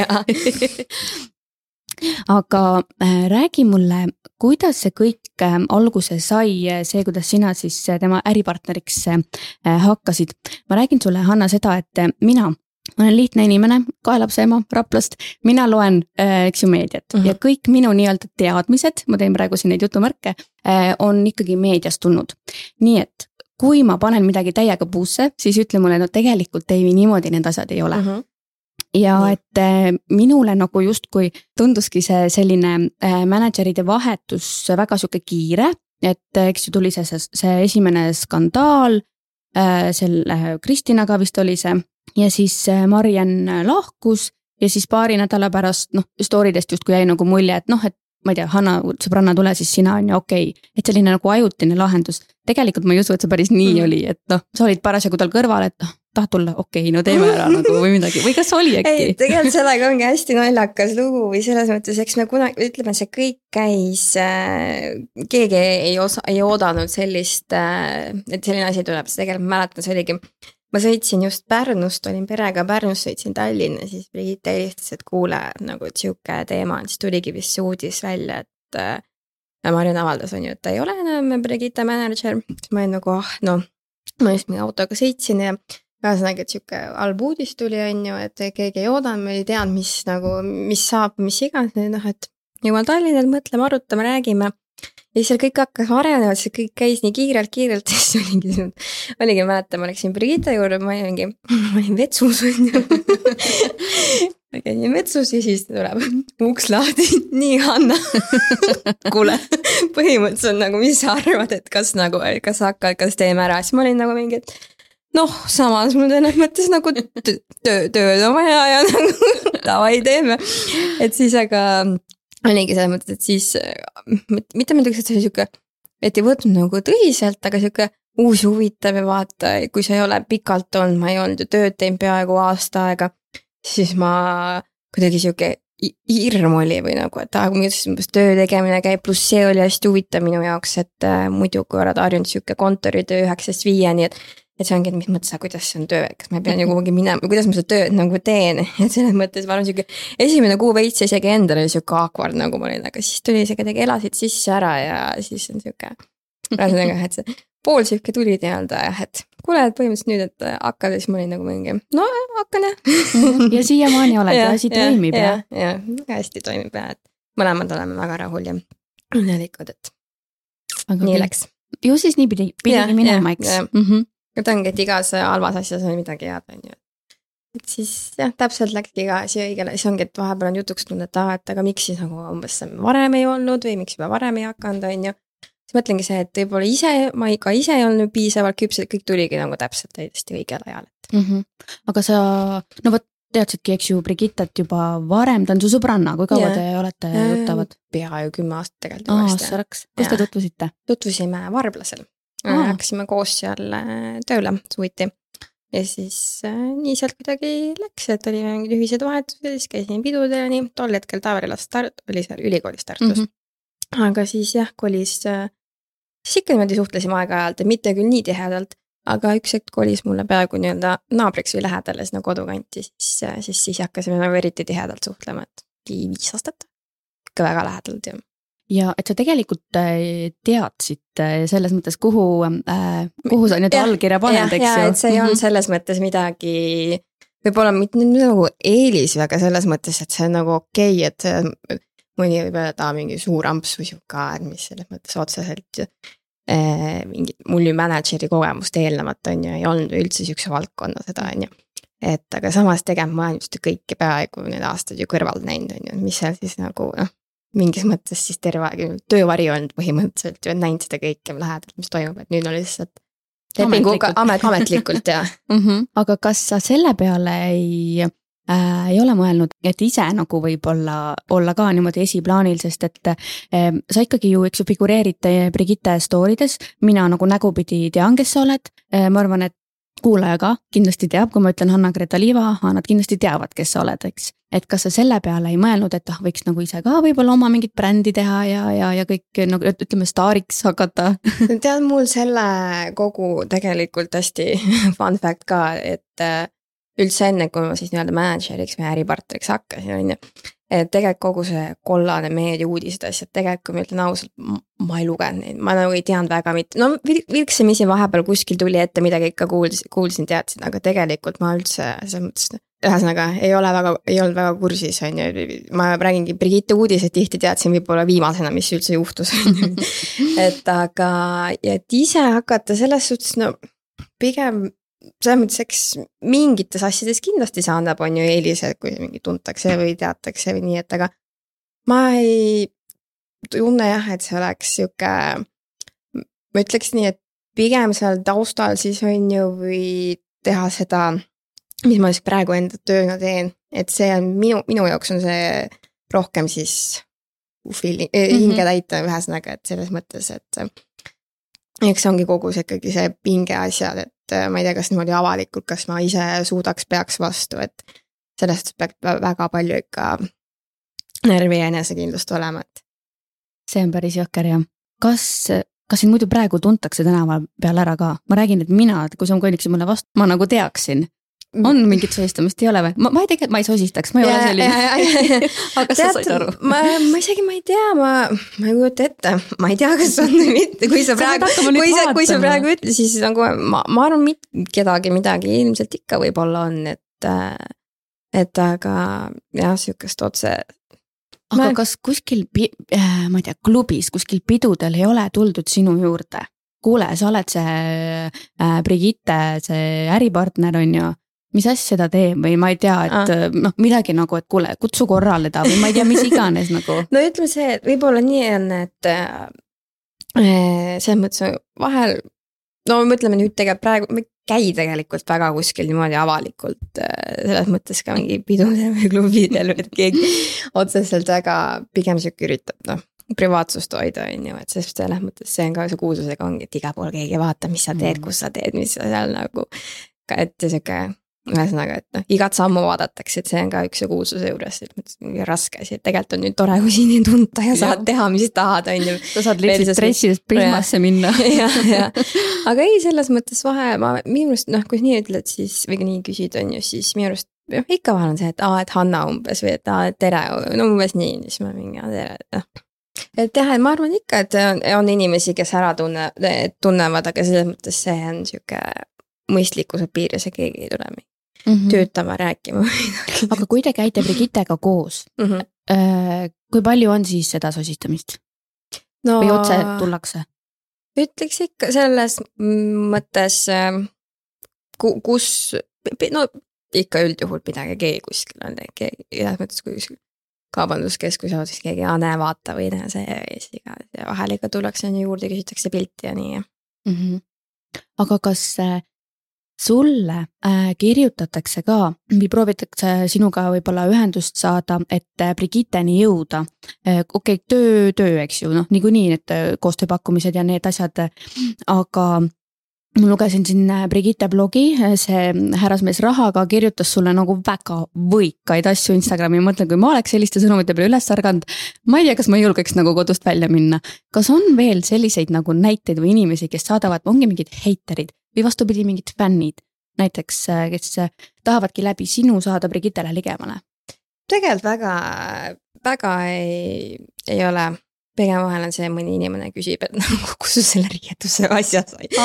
aga äh, räägi mulle, kuidas see kõik äh, alguse sai, see, kuidas sina siis äh, tema äripartneriks hakkasid. ma räägin sulle, Hanna, seda, et mina ma olen lihtne inimene, kahe lapse ema Raplast, mina loen äh,, eks ju, meediat mm -hmm. ja kõik minu nii-öelda teadmised, ma teen praegu siin neid jutumärke äh,, on ikkagi meediast tulnud. nii et kui ma panen midagi täiega puusse, siis ütle mulle, no tegelikult ei, niimoodi need asjad ei ole mm. -hmm ja et äh, minule nagu justkui tunduski see selline äh, mänedžeride vahetus väga sihuke kiire, et äh, eks ju tuli see, see, esimene skandaal selle Kristinaga vist oli see ja siis äh, Mariann äh, lahkus ja siis paari nädala pärast noh, story dest justkui jäi nagu mulje, et noh, et ma ei tea, Hanna, sõbranna, tule siis sina on ju okei okay., et selline nagu ajutine lahendus. tegelikult ma ei usu, et see päris nii mm. oli, et noh, sa olid parasjagu tal kõrval, et noh, tahad tulla, okei okay,, no teeme ära nagu või midagi või kas oli äkki? ei, tegelikult sellega ongi hästi naljakas lugu või selles mõttes, eks me kunagi, ütleme, see kõik käis äh,, keegi ei osa, ei oodanud sellist äh,, et selline asi tuleb, tegelikult ma mäletan, see oligi ma sõitsin just Pärnust, olin perega Pärnust, sõitsin Tallinna, siis Brigitte helistas, et kuule, nagu et sihuke teema on, siis tuligi vist see uudis välja, et äh,. Mariann avaldas, on ju, et ta ei ole enam Brigitte mänedžer, siis ma olin nagu ah noh, ma just mingi autoga sõitsin ja ühesõnaga, et sihuke halb uudis tuli, on ju, et keegi ei oodanud, ei teadnud, mis nagu, mis saab, mis iganes, noh, et jõuan Tallinna, mõtleme, arutame, räägime ja siis seal kõik hakkas arenema, see kõik käis nii kiirelt-kiirelt, siis oligi, oligi, mäletan, ma läksin Brigitte juurde, ma olingi, ma olin vetsus on ju. Ma käin vetsus ja siis tuleb uks lahti, nii Hanna. Kuule, põhimõtteliselt nagu, mis sa arvad, et kas nagu, kas hakkad, kas teeme ära, siis ma olin nagu mingi, et noh, samas mul selles mõttes nagu töö, tööd on vaja ja nagu davai, teeme. et siis aga oligi selles mõttes, et siis mitte ma ütleks, et see oli sihuke, et ei võtnud nagu tõsiselt, aga sihuke uus ja huvitav ja vaata, kui sa ei ole pikalt olnud, ma ei olnud ju tööd teinud peaaegu aasta aega, siis ma kuidagi sihuke hirm oli või nagu, et aa, kuidas umbes töö tegemine käib, pluss see oli hästi huvitav minu jaoks, et äh, muidu kui oled harjunud sihuke kontoritöö üheksast viieni, et. Et see ongi, et mis mõttes, kuidas see on töö, kas ma pean ju kuhugi minema, kuidas ma seda tööd nagu teen, et selles mõttes ma arvan, sihuke. esimene kuu veits isegi endal oli sihuke awkward nagu ma olin, aga siis tuli see kuidagi elasid sisse ära ja siis on sihuke. ühesõnaga, et see pool sihuke tuli nii-öelda jah, et kuule, et põhimõtteliselt nüüd, et hakka, siis ma olin nagu mingi, no hakkan jah ja siiamaani oled ja asi toimib ja? ja, ja väga hästi toimib ja, et mõlemad oleme väga rahul ja õnnelikud, et Aga nii okay. läks. ju siis nii pidi, pidigi minema, eks. Mm -hmm. Et ongi, et igas halvas asjas on midagi head, on ju. et siis jah, täpselt läkski iga asi õigele, siis ongi, et vahepeal on jutuks tulnud, et aa, et aga miks siis nagu umbes varem ei olnud või miks juba varem ei hakanud, on ju siis mõtlengi see, et võib-olla ise, ma ka ise ei olnud piisavalt küps, et kõik tuligi nagu täpselt täiesti õigel ajal, et mm. -hmm. aga sa, no vot, teadsidki, eks ju, Brigittet juba varem, ta on su sõbranna, kui kaua ja. te olete tuttavad? peaaegu kümme aastat tegelikult juba vist. aasta läks, kus te tutvusite? tutvusime Varblasel, hakkasime koos seal äh, tööle suviti ja siis äh, nii sealt kuidagi läks, et oli mingid ühised vahetused, siis käisime pidudel ja nii, tol hetkel Taavelas Start oli seal ülikoolis Tartus mm. -hmm. aga siis jah, kolis äh, siis ikka niimoodi suhtlesime aeg-ajalt, et mitte küll nii tihedalt, aga üks hetk kolis mulle peaaegu nii-öelda naabriks või lähedale sinna kodukanti, siis, siis, siis hakkasime nagu eriti tihedalt suhtlema, et viis aastat. ikka väga lähedalt jah. Ja et sa tegelikult äh, teadsid äh, selles mõttes, kuhu äh,, kuhu sa nüüd allkirja paned, eks ju. et see ei olnud mhm. selles mõttes midagi, võib-olla mitte nagu eelis, aga selles mõttes, et see on nagu okei okay,, et mõni võib öelda, mingi suur amps või sihuke, et mis selles mõttes otseselt äh, mingit mulli mänedžeri kogemust eelnevat, on ju, ei olnud üldse sihukese valdkonna seda, on ju. et aga samas tegelikult ma olen just kõike peaaegu need aastad ju kõrvalt näinud, on ju, mis seal siis nagu noh, mingis mõttes siis terve aeg töövari olnud põhimõtteliselt ju, et näinud seda kõike lähedalt, mis toimub, et nüüd on lihtsalt lepinguga amet, ametlikult ja mm. -hmm. aga kas sa selle peale ei äh, ei ole mõelnud, et ise nagu võib-olla olla ka niimoodi esiplaanil, sest et äh, sa ikkagi ju, eks ju, figureerid Brigitte story des, mina nagu nägupidi tean, kes sa oled äh,, ma arvan, et kuulaja ka kindlasti teab, kui ma ütlen Hanna-Greta Liiva, nad kindlasti teavad, kes sa oled, eks. Et kas sa selle peale ei mõelnud, et ah, võiks nagu ise ka võib-olla oma mingit brändi teha ja, ja, ja kõik nagu ütleme, staariks hakata tead, mul selle kogu tegelikult hästi fun fact ka, et äh, üldse enne, kui ma siis nii-öelda mänedžeriks või äripartneriks hakkasin, on ju. Et tegelikult kogu see kollane meedia uudised, asjad, tegelikult kui ma ütlen ausalt, ma ei lugenud neid, ma nagu ei teadnud väga mitte, no vilksamisi vahepeal kuskil tuli ette midagi ikka kuulsin, kuulsin, teadsin, aga tegelikult ma üldse selles mõttes ühesõnaga ei ole väga, ei olnud väga kursis, on ju, ma räägingi Brigitte uudiseid tihti teadsin võib-olla viimasena, mis üldse juhtus, on ju. et aga, et ise hakata selles suhtes, no pigem selles mõttes, eks mingites asjades kindlasti see annab, on ju, eelise, kui mingi tuntakse või teatakse või nii, et aga ma ei tunne jah, et see oleks sihuke, ma ütleks nii, et pigem seal taustal siis on ju, või teha seda, mis ma siis praegu enda tööna teen, et see on minu, minu jaoks on see rohkem siis feeling mm, -hmm. hinge täita, ühesõnaga, et selles mõttes, et eks see ongi kogu see ikkagi see pinge asjad, et ma ei tea, kas niimoodi avalikult, kas ma ise suudaks, peaks vastu, et sellest peab väga palju ikka närvi ja enesekindlust olema, et. see on päris jõhker jah. kas, kas sind muidu praegu tuntakse tänava peal ära ka? ma räägin, et mina, kui sa koliksid mulle vastu, ma nagu teaksin on mingit sosistamist, ei ole või? ma, ma ei tegelikult, ma ei sosistaks, ma ei ja, ole selline. aga sa said aru? ma, ma isegi, ma ei tea, ma, ma ei kujuta ette, ma ei tea, kas on või mitte, kui sa praegu, kui sa, kui sa praegu ütled, siis nagu ma, ma arvan, mitte kedagi midagi ilmselt ikka võib-olla on, et, et aga jah, sihukest otse. aga ma... kas kuskil, äh, ma ei tea, klubis, kuskil pidudel ei ole tuldud sinu juurde? kuule, sa oled see äh, Brigitte, see äripartner on ju mis asja ta teeb või ma ei tea, et ah. noh, midagi nagu, et kuule, kutsu korrale ta või ma ei tea, mis iganes nagu. no ütleme see, et võib-olla nii on, et äh, selles mõttes vahel, no ütleme nüüd tegelikult praegu, me ei käi tegelikult väga kuskil niimoodi avalikult äh, selles mõttes ka mingi pidudel või klubidel või et keegi otseselt väga pigem sihuke üritab noh privaatsust hoida, on ju, et sest selles mõttes see on ka see kuulsusega ongi, et igal pool keegi vaatab, mis sa teed, mm. kus sa teed, mis sa seal nagu. et sihuke ühesõnaga, et noh, igat sammu vaadatakse, et see on ka üks see kuulsuse juures, et mingi raske asi, et tegelikult on nüüd tore, kui sind ei tunta ja saad teha, mis tahad, on ju. sa saad lihtsalt stressidest Prismasse minna. jah, jah, aga ei, selles mõttes vahe, ma minu arust noh, kui nii ütled, siis või nii küsid, on ju, siis minu arust noh, ikka vahel on see, et aa, et Hanna umbes või et aa, et tere, no umbes nii, siis ma mingi tere, et noh. Et jah, et ma arvan ikka, et on, on inimesi, kes ära tunne, tunnevad, aga selles mõttes see on sihuke mõistlikkuse piires ja keegi ei tule mm -hmm. töötama, rääkima aga kui te käite Brigittega koos mm, -hmm. kui palju on siis seda sosistamist no,? või otse tullakse? ütleks ikka selles mõttes, äh, kus, no ikka üldjuhul midagi keegi kuskil on, selles mõttes, kui kuskil kaubanduskeskus on siis keegi, aa näe, vaata või näe see ja siis iga, vahel ikka tullakse on ju juurde, küsitakse pilti ja nii mm. -hmm. aga kas äh, sulle äh, kirjutatakse ka või proovitakse sinuga võib-olla ühendust saada, et äh, Brigitteni jõuda. Äh, okei okay,, töö, töö, eks ju, noh, niikuinii need koostööpakkumised ja need asjad, aga ma lugesin siin Brigitte blogi, see härrasmees rahaga kirjutas sulle nagu väga võikaid asju Instagrami, ma mõtlen, kui ma oleks selliste sõnumite peale üles ärganud. ma ei tea, kas ma julgeks nagu kodust välja minna. kas on veel selliseid nagu näiteid või inimesi, kes saadavad, ongi mingid heiterid, või vastupidi, mingid fännid näiteks, kes tahavadki läbi sinu saada Brigittele ligemale? tegelikult väga, väga ei, ei ole. pigem vahel on see, mõni inimene küsib, et nagu kus sa selle riietuse asja said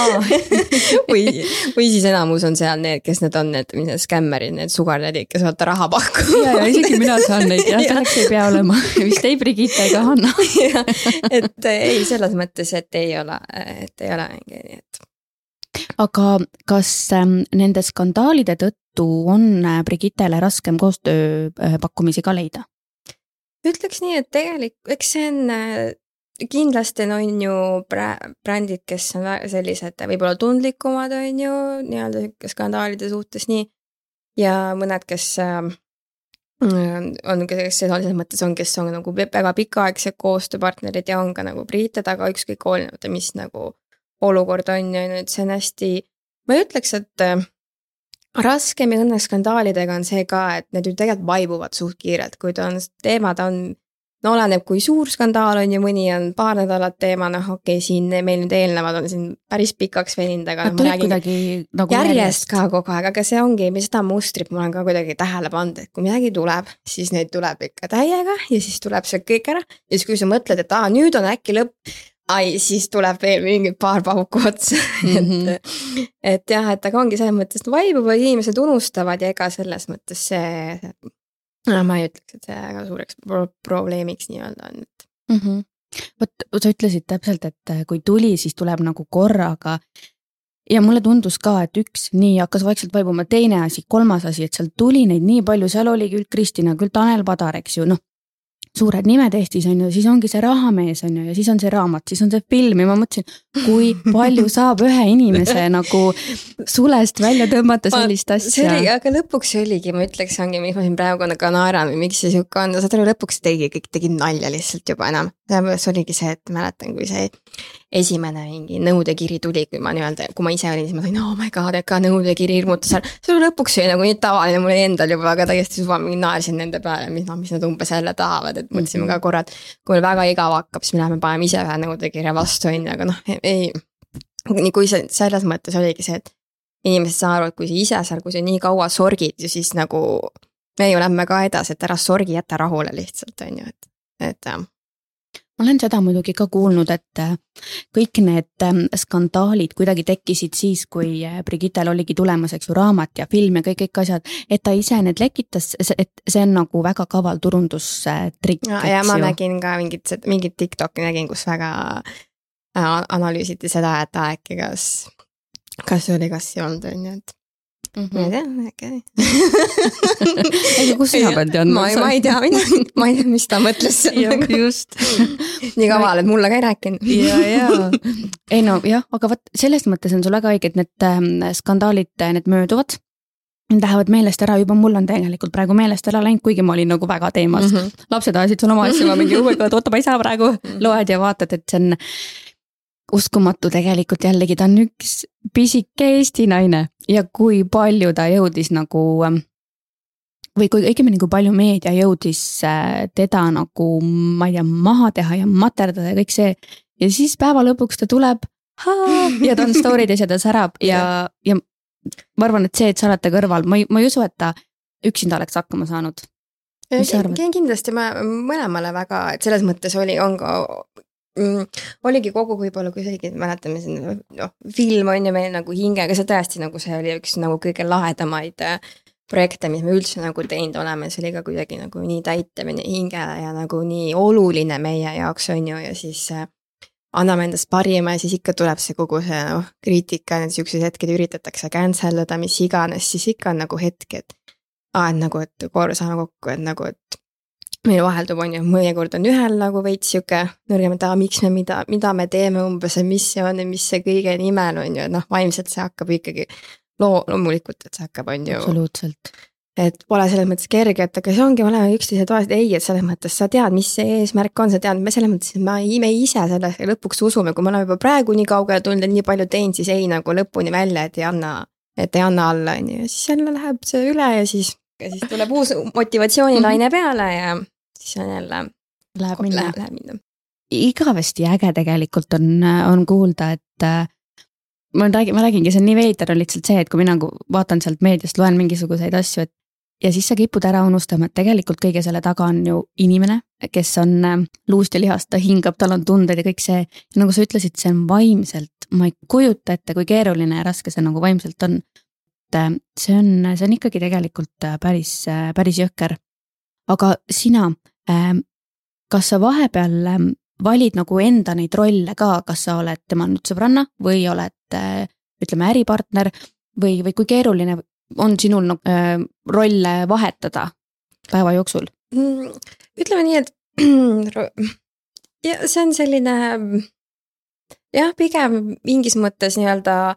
või, või siis enamus on seal need, kes need on, need, mis need skämmerid, need sugardady'd, kes vaata raha pakuvad. ja, ja isegi mina saan neid jah, selleks ei pea olema, vist ei Brigitte ega Hanna et ei, selles mõttes, et ei ole, et ei ole mingi, nii et aga kas ähm, nende skandaalide tõttu on äh, Brigittele raskem koostööpakkumisi äh, ka leida? ütleks nii, et tegelikult, eks see on äh, kindlasti on ju brändid, kes on sellised võib-olla tundlikumad, on ju, nii-öelda skandaalide suhtes nii. ja mõned, kes ähm, on, kes selles mõttes on, kes on nagu väga pikaaegsed koostööpartnerid ja on ka nagu Briite taga, ükskõik hoolimata, mis nagu olukord on ju, et see on hästi, ma ei ütleks, et äh, raskem ja õnneskskandaalidega on see ka, et need ju tegelikult vaibuvad suht kiirelt, kui ta on, teemad on no oleneb, kui suur skandaal on ja mõni on paar nädalat teema, noh okei okay,, siin meil nüüd eelnevad on siin päris pikaks veninud, aga no, ma räägin nagu järjest ka kogu aeg, aga see ongi, seda mustrit ma olen ka kuidagi tähele pannud, et kui midagi tuleb, siis neid tuleb ikka täiega ja siis tuleb see kõik ära ja siis, kui sa mõtled, et aa, nüüd on äkki lõpp, ai, siis tuleb veel mingi paar pauku otsa mm, -hmm. et, et jah, et aga ongi selles mõttes, et vaibuvad inimesed unustavad ja ega selles mõttes see, no ma ei ütleks, et see väga suureks pro probleemiks nii-öelda on, et mm. -hmm. vot sa ütlesid täpselt, et kui tuli, siis tuleb nagu korraga. ja mulle tundus ka, et üks nii hakkas vaikselt vaibuma, teine asi, kolmas asi, et seal tuli neid nii palju, seal oli küll Kristina, küll Tanel Padar, eks ju, noh suured nimed Eestis on ju, siis ongi see Rahamees on ju ja siis on see raamat, siis on see film ja ma mõtlesin, kui palju saab ühe inimese nagu sulest välja tõmmata sellist asja. see oli, aga lõpuks see oligi, ma ütleks, ongi, miks ma siin praegu nagu naeran või miks see sihuke on, saad aru, lõpuks tegi, kõik tegid nalja lihtsalt juba enam. sellepärast oligi see, et mäletan, kui see esimene mingi nõudekiri tuli, kui ma nii-öelda, kui ma ise olin, siis ma sain, oh my god, et ka nõudekiri hirmutas ära. see lõpuks oli nagu nii tavaline mul endal juba, aga täiesti suva, mingi naersin nende peale, mis noh, mis nad umbes jälle tahavad, et mõtlesime ka korra, et kui meil väga igav hakkab, siis me läheme paneme ise ühe nõudekirja vastu, on ju, aga noh, ei. nii kui see selles mõttes oligi see, et inimesed saavad aru, et kui sa ise seal, kui sa nii kaua sorgid ja siis nagu me ju lähme ka edasi, et ära sorgi, jäta rahule lihtsalt, on ju, et, et jah ma olen seda muidugi ka kuulnud, et äh, kõik need ähm, skandaalid kuidagi tekkisid siis, kui äh, Brigittel oligi tulemas, eks ju, raamat ja film ja kõik, kõik asjad. et ta ise need lekitas, et see on nagu väga kaval turundustrikk. ja, ja ma ju. nägin ka mingit, mingit Tiktoki nägin, kus väga äh, analüüsiti seda, et äkki kas, kas oli, kas ei olnud, on ju, et Mm -hmm. ma ei tea, äkki aga kus sina pead teadma? ma, ma ei tea, mina, ma ei tea, mis ta mõtles sellega. just nii kaval, et mulle ka ei rääkinud. ja, ja. ei no jah, aga vot selles mõttes on sul väga õige, et need äh, skandaalid, need mööduvad. Need lähevad meelest ära, juba mul on tegelikult praegu meelest ära läinud, kuigi ma olin nagu väga teemas mm. -hmm. lapsed ajasid sul oma asju, ma mingi oh my god, oota, ma ei saa praegu. Mhm. loed ja vaatad, et see on uskumatu tegelikult jällegi, ta on üks pisike Eesti naine ja kui palju ta jõudis nagu ähm, või kui õigemini, kui palju meedia jõudis äh, teda nagu, ma ei tea, maha teha ja materdada ja kõik see. ja siis päeva lõpuks ta tuleb ja ta on story des ja ta särab ja, ja ma arvan, et see, et sa oled ta kõrval, ma ei, ma ei usu, et ta üksinda oleks hakkama saanud. kindlasti ma mõlemale väga, et selles mõttes oli, on ka mm, oligi kogu võib-olla, kui isegi mäletame siin noh, film on ju meil nagu hingega, see tõesti nagu see oli üks nagu kõige lahedamaid äh, projekte, mis me üldse nagu teinud oleme, see oli ka kuidagi nagu nii nii hingele ja nagu nii oluline meie jaoks on ju. Ja siis äh, anname endast parima ja siis ikka tuleb see kogu see noh, kriitika, niisugused hetked üritatakse cancel dada, mis iganes, siis ikka on nagu hetk, et aa, et nagu, et korra saame kokku, et nagu, et meil vaheldub, on ju, mõnikord on ühel nagu veits sihuke nõrgem, et aa, miks me, mida, mida me teeme umbes ja mis see on ja mis see kõige nimel on ju, et noh, vaimselt see hakkab ikkagi loo-, loomulikult, et see hakkab, on ju. absoluutselt. et pole selles mõttes kerge, et aga see ongi, me oleme üksteise toas, ei, et selles mõttes sa tead, mis see eesmärk on, sa tead, me selles mõttes, et me, me ise sellesse lõpuks usume, kui me oleme juba praegu nii kaugele tulnud ja nii palju teinud, siis ei nagu lõpuni välja, et ei anna, et ei anna alla, on ju, ja siis jälle läheb see üle ja siis, ja siis tuleb uus motivatsioonilaine mhm. peale ja siis on jälle. Läheb minna. Läheb minna igavesti äge tegelikult on, on kuulda, et ma räägin, ma räägingi, see on nii veider on lihtsalt see, et kui mina vaatan sealt meediast, loen mingisuguseid asju, et ja siis sa kipud ära unustama, et tegelikult kõige selle taga on ju inimene, kes on äh, luust ja lihast, ta hingab, tal on tunded ja kõik see. nagu sa ütlesid, see on vaimselt, ma ei kujuta ette, kui keeruline ja raske see nagu vaimselt on. et äh, see on, see on ikkagi tegelikult äh, päris, päris jõhker. aga sina, kas sa vahepeal valid nagu enda neid rolle ka, kas sa oled tema nüüd sõbranna või oled äh, ütleme, äripartner või, või kui keeruline on sinul nagu äh, rolle vahetada päeva jooksul? Mm, ütleme nii, et ja see on selline jah, pigem mingis mõttes nii-öelda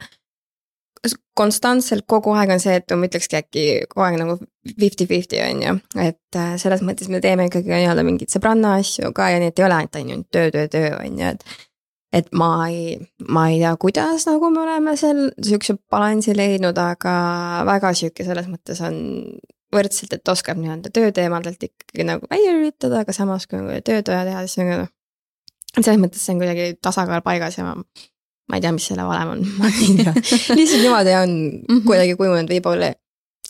konstantselt kogu aeg on see, et ma ütlekski äkki kogu aeg nagu fifty-fifty on ju, et äh, selles mõttes me teeme ikkagi nii-öelda mingeid sõbranna asju ka ja nii, et ei ole ainult ju töö, töö, töö on ju, et. et ma ei, ma ei tea, kuidas nagu me oleme seal siukse balansi leidnud, aga väga sihuke selles mõttes on võrdselt, et oskab nii-öelda tööteemadelt ikkagi nagu välja lülitada, aga samas kui nagu tööd vaja teha, siis on nagu. selles mõttes see on kuidagi tasakaal paigas ja ma ma ei tea, mis selle valem on, lihtsalt niimoodi on mm -hmm. kuidagi kujunenud, võib-olla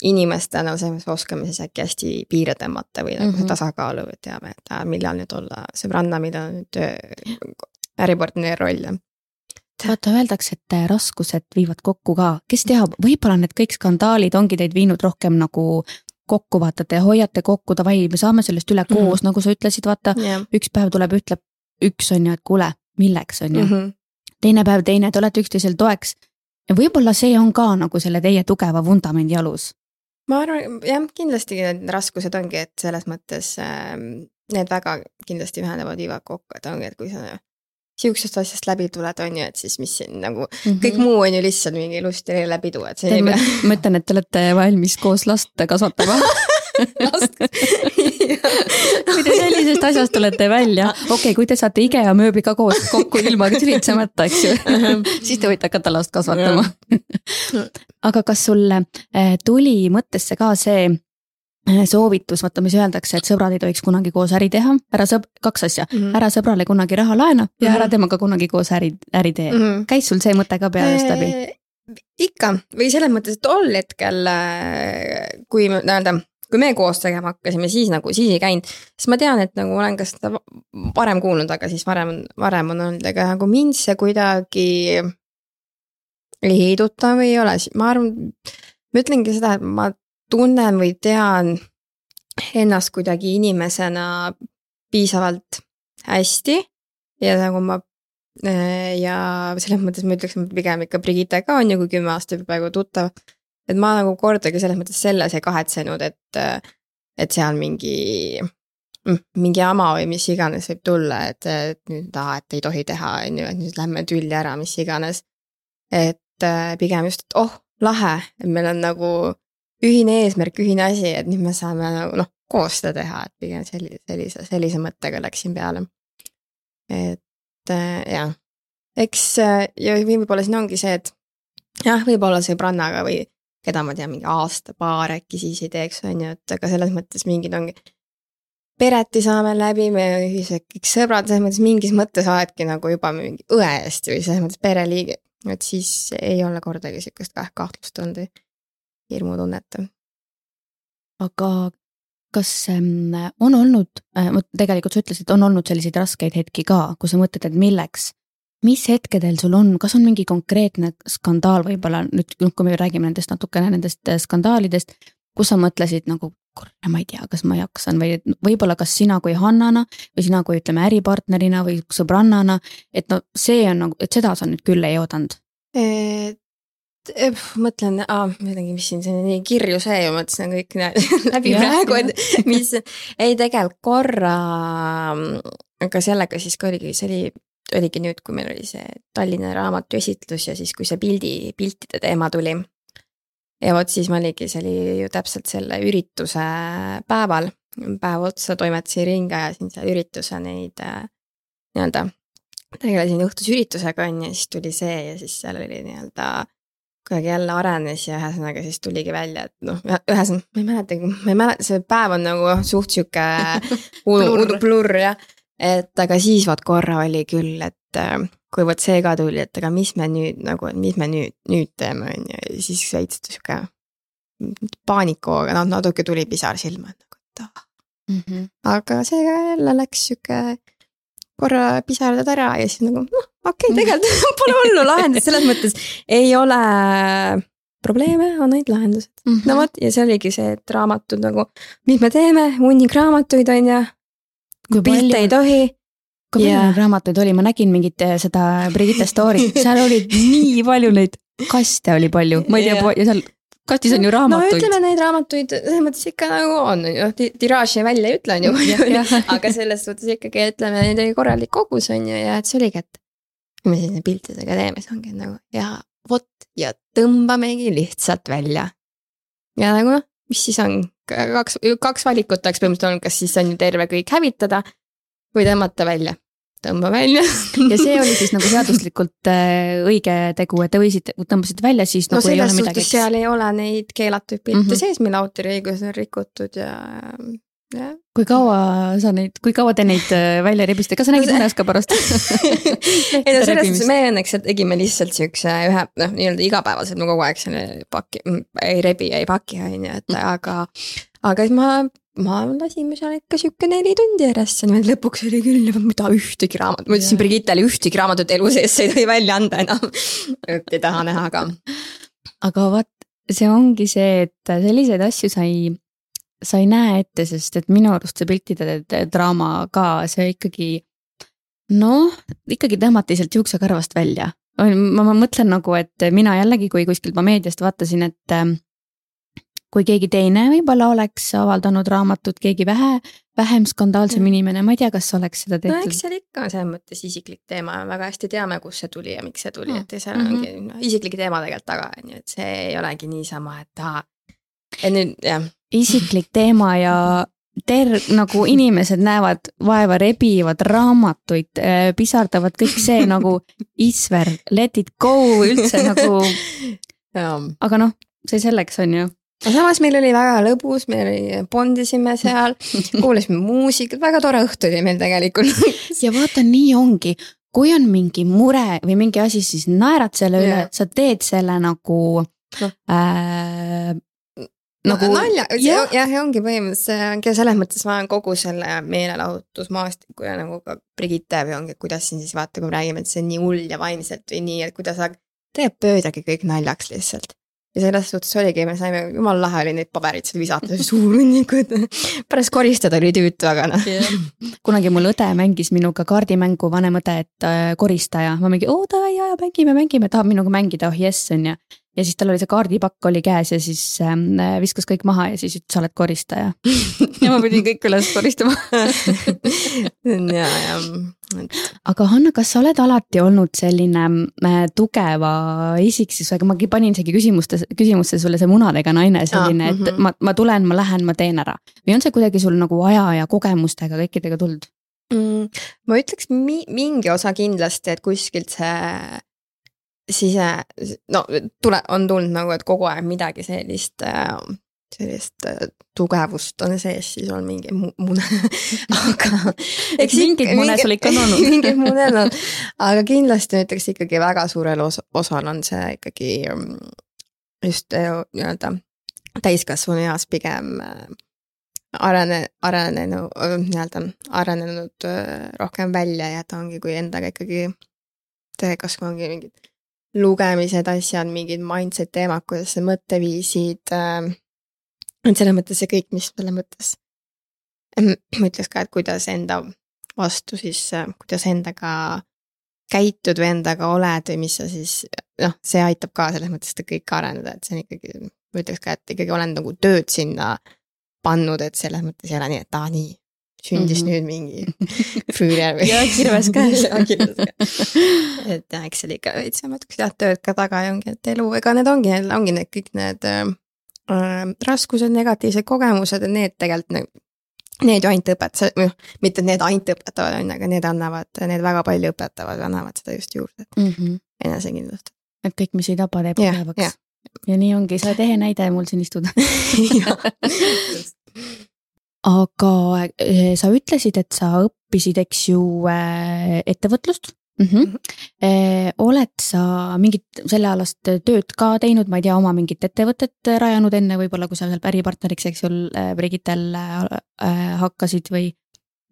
inimestena selles siis äkki hästi piire tõmmata või nagu mm -hmm. tasakaalu, teame, et millal nüüd olla sõbranna, millal nüüd äripartneri roll vaata, öeldakse, et äh, raskused viivad kokku ka, kes teab, võib-olla need kõik skandaalid ongi teid viinud rohkem nagu kokku, vaata, te hoiate kokku, davai, me saame sellest üle koos mm, -hmm. nagu sa ütlesid, vaata yeah., üks päev tuleb, ütleb üks on ju, et kuule, milleks on ju mm. -hmm teine päev teine, te olete üksteisel toeks. ja võib-olla see on ka nagu selle teie tugeva vundamendi alus. ma arvan, jah, kindlasti need raskused ongi, et selles mõttes äh, need väga kindlasti ühendavad viivad kokku, et ongi, et kui sa sihukesest asjast läbi tuled, on ju, et siis mis siin nagu mm, -hmm. kõik muu on ju lihtsalt mingi lust ja läbidu, et see ma ütlen, et te olete valmis koos last kasvatama kui te sellisest asjast tulete välja, okei okay,, kui te saate IKEA mööbli ka koos kokku ilma tülitsemata, eks ju siis te võite hakata last kasvatama aga kas sulle eh, tuli mõttesse ka see eh, soovitus, vaata, mis öeldakse, et sõbrad ei tohiks kunagi koos äri teha, ära sõb-, kaks asja mm, -hmm. ära sõbrale kunagi raha laena ja mm -hmm. ära temaga kunagi koos äri, äri tee mm. -hmm. käis sul see mõte ka peast läbi? ikka või selles mõttes, et tol hetkel, kui nii-öelda kui me koos tegema hakkasime, siis nagu, siis ei käinud. siis ma tean, et nagu olen ka seda varem kuulnud, aga siis varem, varem on olnud, aga nagu mind see kuidagi ei heiduta või ei ole, ma arvan, ma ütlengi seda, et ma tunnen või tean ennast kuidagi inimesena piisavalt hästi. Ja nagu ma ja selles mõttes ma ütleks, pigem ikka Brigitte ka on ju, kui kümme aastat juba praegu tuttav et ma nagu kordagi selles mõttes selles ei kahetsenud, et, et seal mingi, mm, mingi jama või mis iganes võib tulla, et, et nüüd aa, et ei tohi teha, on ju, et nüüd lähme tülli ära, mis iganes. et äh, pigem just, et oh, lahe, et meil on nagu ühine eesmärk, ühine asi, et nüüd me saame nagu noh, koos seda teha, et pigem sellise, sellise, sellise mõttega läksin peale. et äh, jah, eks äh, ja võib-olla siin ongi see, et jah, võib-olla sõbrannaga või keda ma tean, mingi aasta-paar äkki siis ei teeks, on ju, et aga selles mõttes mingid ongi. pereti saame läbi, me ühised kõik sõbrad, selles mõttes mingis mõttes oledki nagu juba mingi õest või selles mõttes pereliige, et siis ei ole kordagi sihukest kahtlust olnud või hirmutunnet. aga kas ähm, on olnud äh,, tegelikult sa ütlesid, on olnud selliseid raskeid hetki ka, kus sa mõtled, et milleks mis hetkedel sul on, kas on mingi konkreetne skandaal võib-olla nüüd, noh, kui me räägime nendest natukene nendest äh, skandaalidest, kus sa mõtlesid nagu, kurat, ma ei tea, kas ma jaksan või võib-olla kas sina kui Hannana või sina kui ütleme äripartnerina või sõbrannana, et no see on nagu, et seda sa nüüd küll ei oodanud? Et mõtlen, midagi, mis siin, see on nii kirju see ja mõtlesin kõik läbi praegu, et mis, ei tegelikult korra, aga sellega siis ka oligi, see oli oligi nüüd, kui meil oli see Tallinna raamatu esitlus ja siis, kui see pildi, piltide teema tuli. ja vot siis ma oligi, see oli ju täpselt selle ürituse päeval, päev otsa toimetasin ringi, ajasin seal ürituse neid äh, nii-öelda, tegelesin õhtuse üritusega on ju, siis tuli see ja siis seal oli nii-öelda kuidagi jälle arenes ja ühesõnaga siis tuligi välja, et noh, ühesõnaga ma ei mäletagi, ma ei mäleta, see päev on nagu suht sihuke plurr jah et aga siis vot korra oli küll, et äh, kui vot see ka tuli, et aga mis me nüüd nagu, et mis me nüüd, nüüd teeme, on ju, ja siis veits sihuke paanikuga, noh natuke tuli pisar silma, nagu et ah mm. -hmm. aga see jälle läks sihuke korra pisardad ära ja siis nagu noh, okei okay,, tegelikult pole hullu lahendust, selles mõttes ei ole probleeme, on ainult lahendused mm. -hmm. no vot, ja see oligi see, et raamatud nagu, mis me teeme, hunnik raamatuid on ju kui pilte ei tohi. kui palju neid raamatuid oli, ma nägin mingit eh, seda Brigitte story't, seal oli nii palju neid kaste oli palju, ma ei tea yeah., ja seal kastis on ju raamatuid. no ütleme, neid raamatuid selles mõttes ikka nagu on, noh tiraaži välja ei ütle, on ju, aga selles suhtes ikkagi ütleme, neid oli korralik kogus, on ju, ja et see oligi, et kui me sellise piltidega teeme, siis ongi nagu ja vot ja tõmbamegi lihtsalt välja. ja nagu noh, mis siis on, kaks, kaks valikut oleks põhimõtteliselt olnud, kas siis on ju terve kõik hävitada või tõmmata välja. tõmba välja ja see oli siis nagu seaduslikult äh, õige tegu, et te võisite, tõmbasite välja, siis no, nagu ei ole midagi. seal ei ole neid keelatud pilte mm -hmm. sees, mille autoriõigus on rikutud ja kui kaua sa neid, kui kaua te neid äh, välja rebisite, kas sa nägid unes ka pärast ei no selles suhtes me õnneks tegime lihtsalt siukse ühe noh, nii-öelda igapäevaselt ma kogu aeg selle paki, ei rebi, ei paki on ju, et mm. aga, aga siis ma, ma lasime seal ikka sihuke neli tundi järjest niimoodi lõpuks oli küll, mida ühtegi raamatut, ma ütlesin Brigittele ühtegi raamatut elu sees ei tohi välja anda enam ei taha näha ka. aga vot see ongi see, et selliseid asju sai sa ei näe ette, sest et minu arust see piltide draama ka, see ikkagi noh, ikkagi tõmmati sealt juuksekarvast välja. ma, ma mõtlen nagu, et mina jällegi, kui kuskilt ma meediast vaatasin, et ähm, kui keegi teine võib-olla oleks avaldanud raamatut, keegi vähe, vähem skandaalsem mm. inimene, ma ei tea, kas oleks seda tehtud. no eks seal ikka on selles mõttes isiklik teema, väga hästi teame, kust see tuli ja miks see tuli mm., et seal mm -hmm. ongi isiklik teema tegelikult taga, on ju, et see ei olegi niisama, et aa, et nüüd jah isiklik teema ja ter-, nagu inimesed näevad vaeva, rebivad raamatuid, äh, pisardavad kõik see nagu Isver, let it go üldse nagu. aga noh, see selleks on ju. Aga samas meil oli väga lõbus, me bondisime seal, kuulasime muusikat, väga tore õhtu oli meil tegelikult. Ja vaata, nii ongi, kui on mingi mure või mingi asi, siis naerad selle üle, sa teed selle nagu no. äh, nagu nalja, jah. ja, ongi põhimõtteliselt selles mõttes ma olen kogu selle meelelahutusmaastiku ja nagu ka Brigitte või ongi, kuidas siin siis vaata, kui me räägime, et see on nii hull ja vaimselt või nii, et kuidas teeb pöödagi kõik naljaks lihtsalt. Ja selles suhtes oligi, me saime, jumala lahe oli neid pabereid seal visata, suurhunnikud. pärast koristada oli tüütu, aga noh. Yeah.. kunagi mul õde mängis minuga kaardimängu, vanem õde, et äh, koristaja, ma mingi, oo davai, jaa, mängime, mängime, tahab minuga mängida, oh jess, on ju ja siis tal oli see kaardipakk oli käes ja siis äh, viskas kõik maha ja siis ütles, sa oled koristaja ja ma pidin kõik üles koristama ja, ja. aga Hanna, kas sa oled alati olnud selline äh, tugeva isiksusega, ma panin isegi küsimustes, küsimusse sulle see munadega naine selline, et mm -hmm. ma, ma tulen, ma lähen, ma teen ära. või on see kuidagi sul nagu aja ja kogemustega kõikidega tulnud? mm,? ma ütleks mi mingi osa kindlasti, et kuskilt see sise, no tule, on tulnud nagu, et kogu aeg midagi sellist äh, sellist äh, tugevust on sees, siis on mingi mune aga eks mingid mune sul ikka on olnud. mingid muned on, aga kindlasti ütleks ikkagi väga suurel os osal on see ikkagi mm, just äh, nii-öelda täiskasvanu eas pigem äh, arene, arenenu, nii-öelda arenenud rohkem välja ja ta ongi, kui endaga ikkagi kas ongi mingid lugemised, asjad, mingid mindset teemad, kuidas see mõtteviisid äh, et selles mõttes see kõik, mis selles mõttes ma ütleks ka, et kuidas enda vastu siis, kuidas endaga käitud või endaga oled või mis sa siis noh, see aitab ka selles mõttes seda kõike arendada, et see on ikkagi, ma ütleks ka, et ikkagi olen nagu tööd sinna pannud, et selles mõttes ei ole nii, et aa nii, sündis mm -hmm. nüüd mingi ja kirves käes ja et eks seal ikka veits ma ütleks jah, tööd ka taga ja ongi, et elu, ega need ongi, ongi need kõik need äh, raskused, negatiivsed kogemused, et need tegelikult need ju ainult õpetavad, või noh, mitte et need ainult õpetavad, on ju, aga need annavad, need väga palju õpetavad, annavad seda just juurde mm -hmm. enesekindlust. et kõik, mis ei tapa, teeb tugevaks. ja nii ongi, sa oled ehe näide mul siin istuda aga eh, sa ütlesid, et sa õppisid, eks ju, eh, ettevõtlust mm. -hmm. Oled sa mingit sellealast tööd ka teinud, ma ei tea, oma mingit ettevõtet rajanud enne võib-olla, kui sa seal äripartneriks, eks ju, Brigitel äh, hakkasid või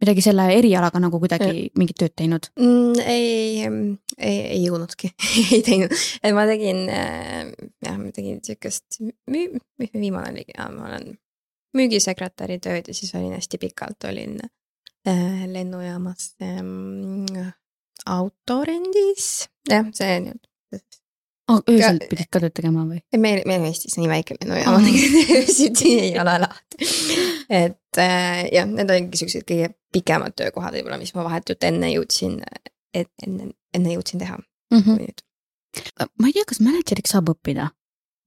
midagi selle erialaga nagu kuidagi mingit tööd teinud mm,? ei, ei, ei jõudnudki ei teinud, ma tegin jah, ma tegin siukest müü-, mis viimane oli, ma olen müügisekretäri tööd ja siis olin hästi pikalt olin äh, lennujaamas äh, autorendis, jah, see nii-öelda oh,. öösel pidid ka tööd tegema või? meil, meil on Eestis nii väike lennujaam oh., öösiti ei ole lahti. et äh, jah, need olidki siuksed kõige pikemad töökohad võib-olla, mis ma vahetult enne jõudsin, et enne, enne jõudsin teha mm. -hmm. ma ei tea, kas mänedžeriks saab õppida?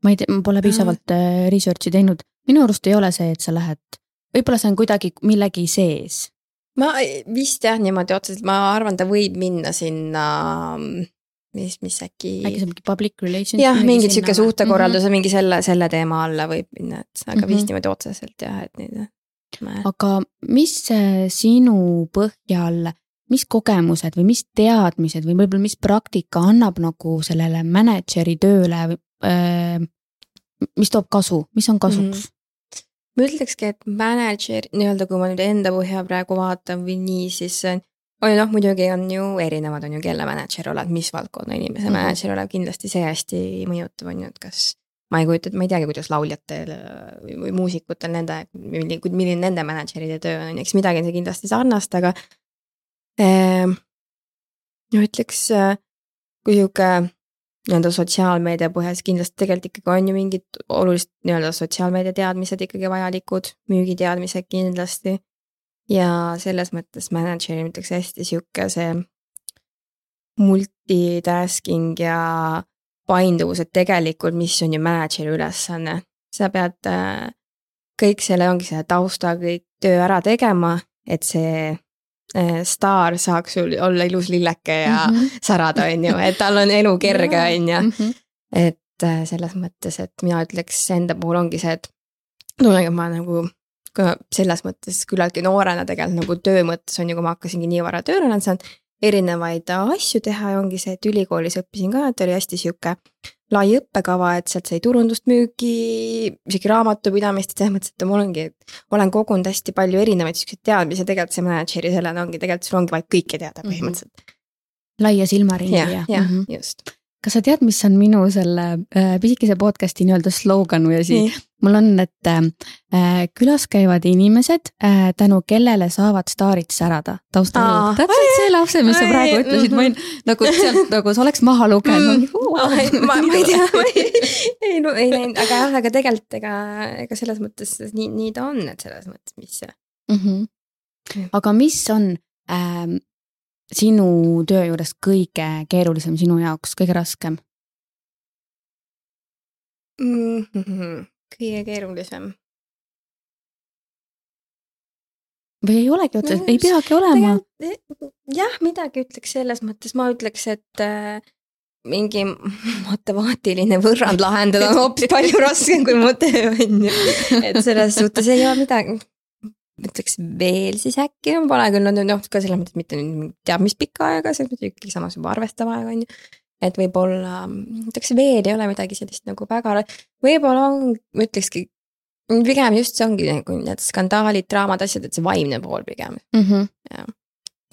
ma ei tea, ma pole piisavalt äh, research'i teinud, minu arust ei ole see, et sa lähed, võib-olla see on kuidagi millegi sees ma vist jah, niimoodi otseselt, ma arvan, ta võib minna sinna mis, mis äkki. äkki see on mingi public relations. jah, mingit sihuke suhtekorralduse mm -hmm. mingi selle, selle teema alla võib minna, et aga mm -hmm. vist niimoodi otseselt jah, et nüüd. aga mis sinu põhjal, mis kogemused või mis teadmised või võib-olla mis praktika annab nagu sellele mänedžeri tööle, mis toob kasu, mis on kasuks mm? -hmm ma ütlekski, et mänedžer nii-öelda, kui ma nüüd enda põhja praegu vaatan või nii, siis on ju noh, muidugi on ju erinevad, on ju, kelle mänedžer oled, mis valdkonna inimese mm -hmm. mänedžer oled, kindlasti see hästi mõjutab, on ju, et kas ma ei kujuta ma ei teagi, kuidas lauljatel või, või muusikutel nende, milline nende mänedžeride töö on, eks midagi on see kindlasti sarnast, aga eh, no ütleks, äh, kui sihuke nii-öelda sotsiaalmeedia põhjas kindlasti tegelikult ikkagi on ju mingid olulised nii-öelda sotsiaalmeedia teadmised ikkagi vajalikud, müügiteadmised kindlasti. ja selles mõttes mänedžeri ütleks hästi sihuke see multitasking ja painduvus, et tegelikult, mis on ju mänedžeri ülesanne, sa pead äh, kõik selle, ongi selle tausta, kõik töö ära tegema, et see staar saaks sul olla ilus lilleke ja mm -hmm. särada, on ju, et tal on elu kerge, on ju. Mhm. et eh, selles mõttes, et mina ütleks enda puhul ongi see, et tunnegi, ma nagu selles mõttes küllaltki noorena tegelikult nagu töö mõttes on ju, kui ma hakkasingi nii vara tööle saanud, erinevaid asju teha ja ongi see, et ülikoolis õppisin ka, et oli hästi sihuke lai õppekava, et sealt sai turundust, müüki, isegi raamatupidamist, selles mõttes, et mul ongi, olen kogunud hästi palju erinevaid siukseid teadmisi, tegelikult see mänedžeri sellena ongi, tegelikult sul ongi vaja kõike teada mhm. põhimõtteliselt mm. -hmm. laia silmaringi ja, ja. jah mm -hmm., just kas sa tead, mis on minu selle äh, pisikese podcast'i nii-öelda slogan või asi? mul on, et äh, külas käivad inimesed äh,, tänu kellele saavad staarid särada. Taustal. täpselt see lause, mis sa praegu ütlesid, ma olin nagu sealt nagu sa oleks maha lugenud. Mm.. ma, ma ei tea, ma ei, ei, no, ei näinud, aga jah, aga tegelikult ega, ega selles mõttes nii, nii ta on, et selles mõttes, mis see mm. -hmm. aga mis on ähm, sinu töö juures kõige keerulisem sinu jaoks, kõige raskem mm? -hmm. kõige keerulisem või ei olegi otseselt, ei peagi olema. jah, midagi ütleks selles mõttes, ma ütleks, et äh, mingi matemaatiline võrrand lahendada on hoopis palju raskem kui mu töö on ju. et selles suhtes ei ole midagi, ütleks veel siis äkki, no pole küll, no noh, ka selles mõttes mitte nüüd teab mis pikka aega, selles mõttes ikkagi samas juba arvestav aeg on ju. et võib-olla, ütleks veel ei ole midagi sellist nagu väga, võib-olla on, ütlekski pigem just see ongi nagu need skandaalid, draamad, asjad, et see vaimne pool pigem mm. -hmm. jah,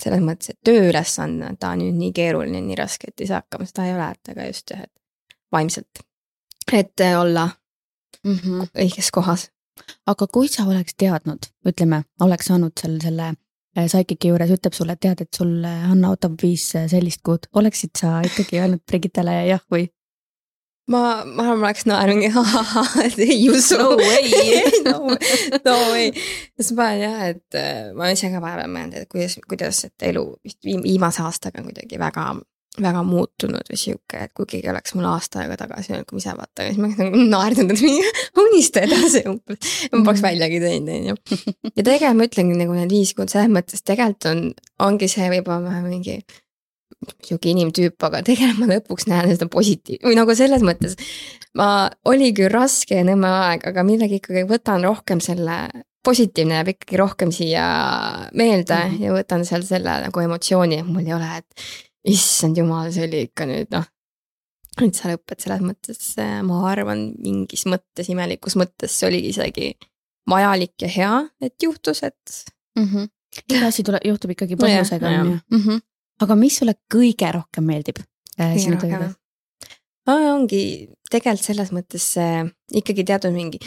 selles mõttes, et tööülesanne, ta on nüüd nii keeruline, nii raske, et ei saa hakkama, seda ei ole, et aga just jah, et vaimselt, et olla mm -hmm. õiges kohas. Aga kui sa oleks teadnud, ütleme, oleks saanud seal selle äh, Psychic'i juures ütleb sulle, tead, et sul Hanna ootab viis äh, sellist kuud, oleksid sa ikkagi öelnud Brigittele jah või? ma, ma arvan, ma oleks naernud ahahah, ei usu. no way no, no way. sest ma olen jah, et äh, ma ise ka vahepeal mõelnud, et kuidas, kuidas, et elu vist viimase aastaga on kuidagi väga, väga muutunud või sihuke, et kui keegi oleks mul aasta aega tagasi öelnud, kui ma ise vaatan, siis ma oleks nagu naernud, et mingi unista edasi umbes. ma poleks mhm. väljagi teinud, on ju. ja tegelikult ma ütlengi nagu need viis kuud selles mõttes, tegelikult on, ongi see võib-olla mingi sihuke inimtüüp, aga tegelikult ma lõpuks näen seda positiiv- või nagu selles mõttes. ma, oli küll raske ja nõme aeg, aga millegi ikkagi võtan rohkem selle, positiivne jääb ikkagi rohkem siia meelde mm -hmm. ja võtan seal selle nagu emotsiooni, et mul ei ole, et issand jumal, see oli ikka nüüd noh. et sa lõped selles mõttes, ma arvan, mingis mõttes, imelikus mõttes see oligi isegi vajalik ja hea, et juhtus, et mm. -hmm. iga asi tuleb, juhtub ikkagi põhjusega on ju mm -hmm aga mis sulle kõige rohkem meeldib äh, sinu töö juures? ongi tegelikult selles mõttes äh, ikkagi teatud mingi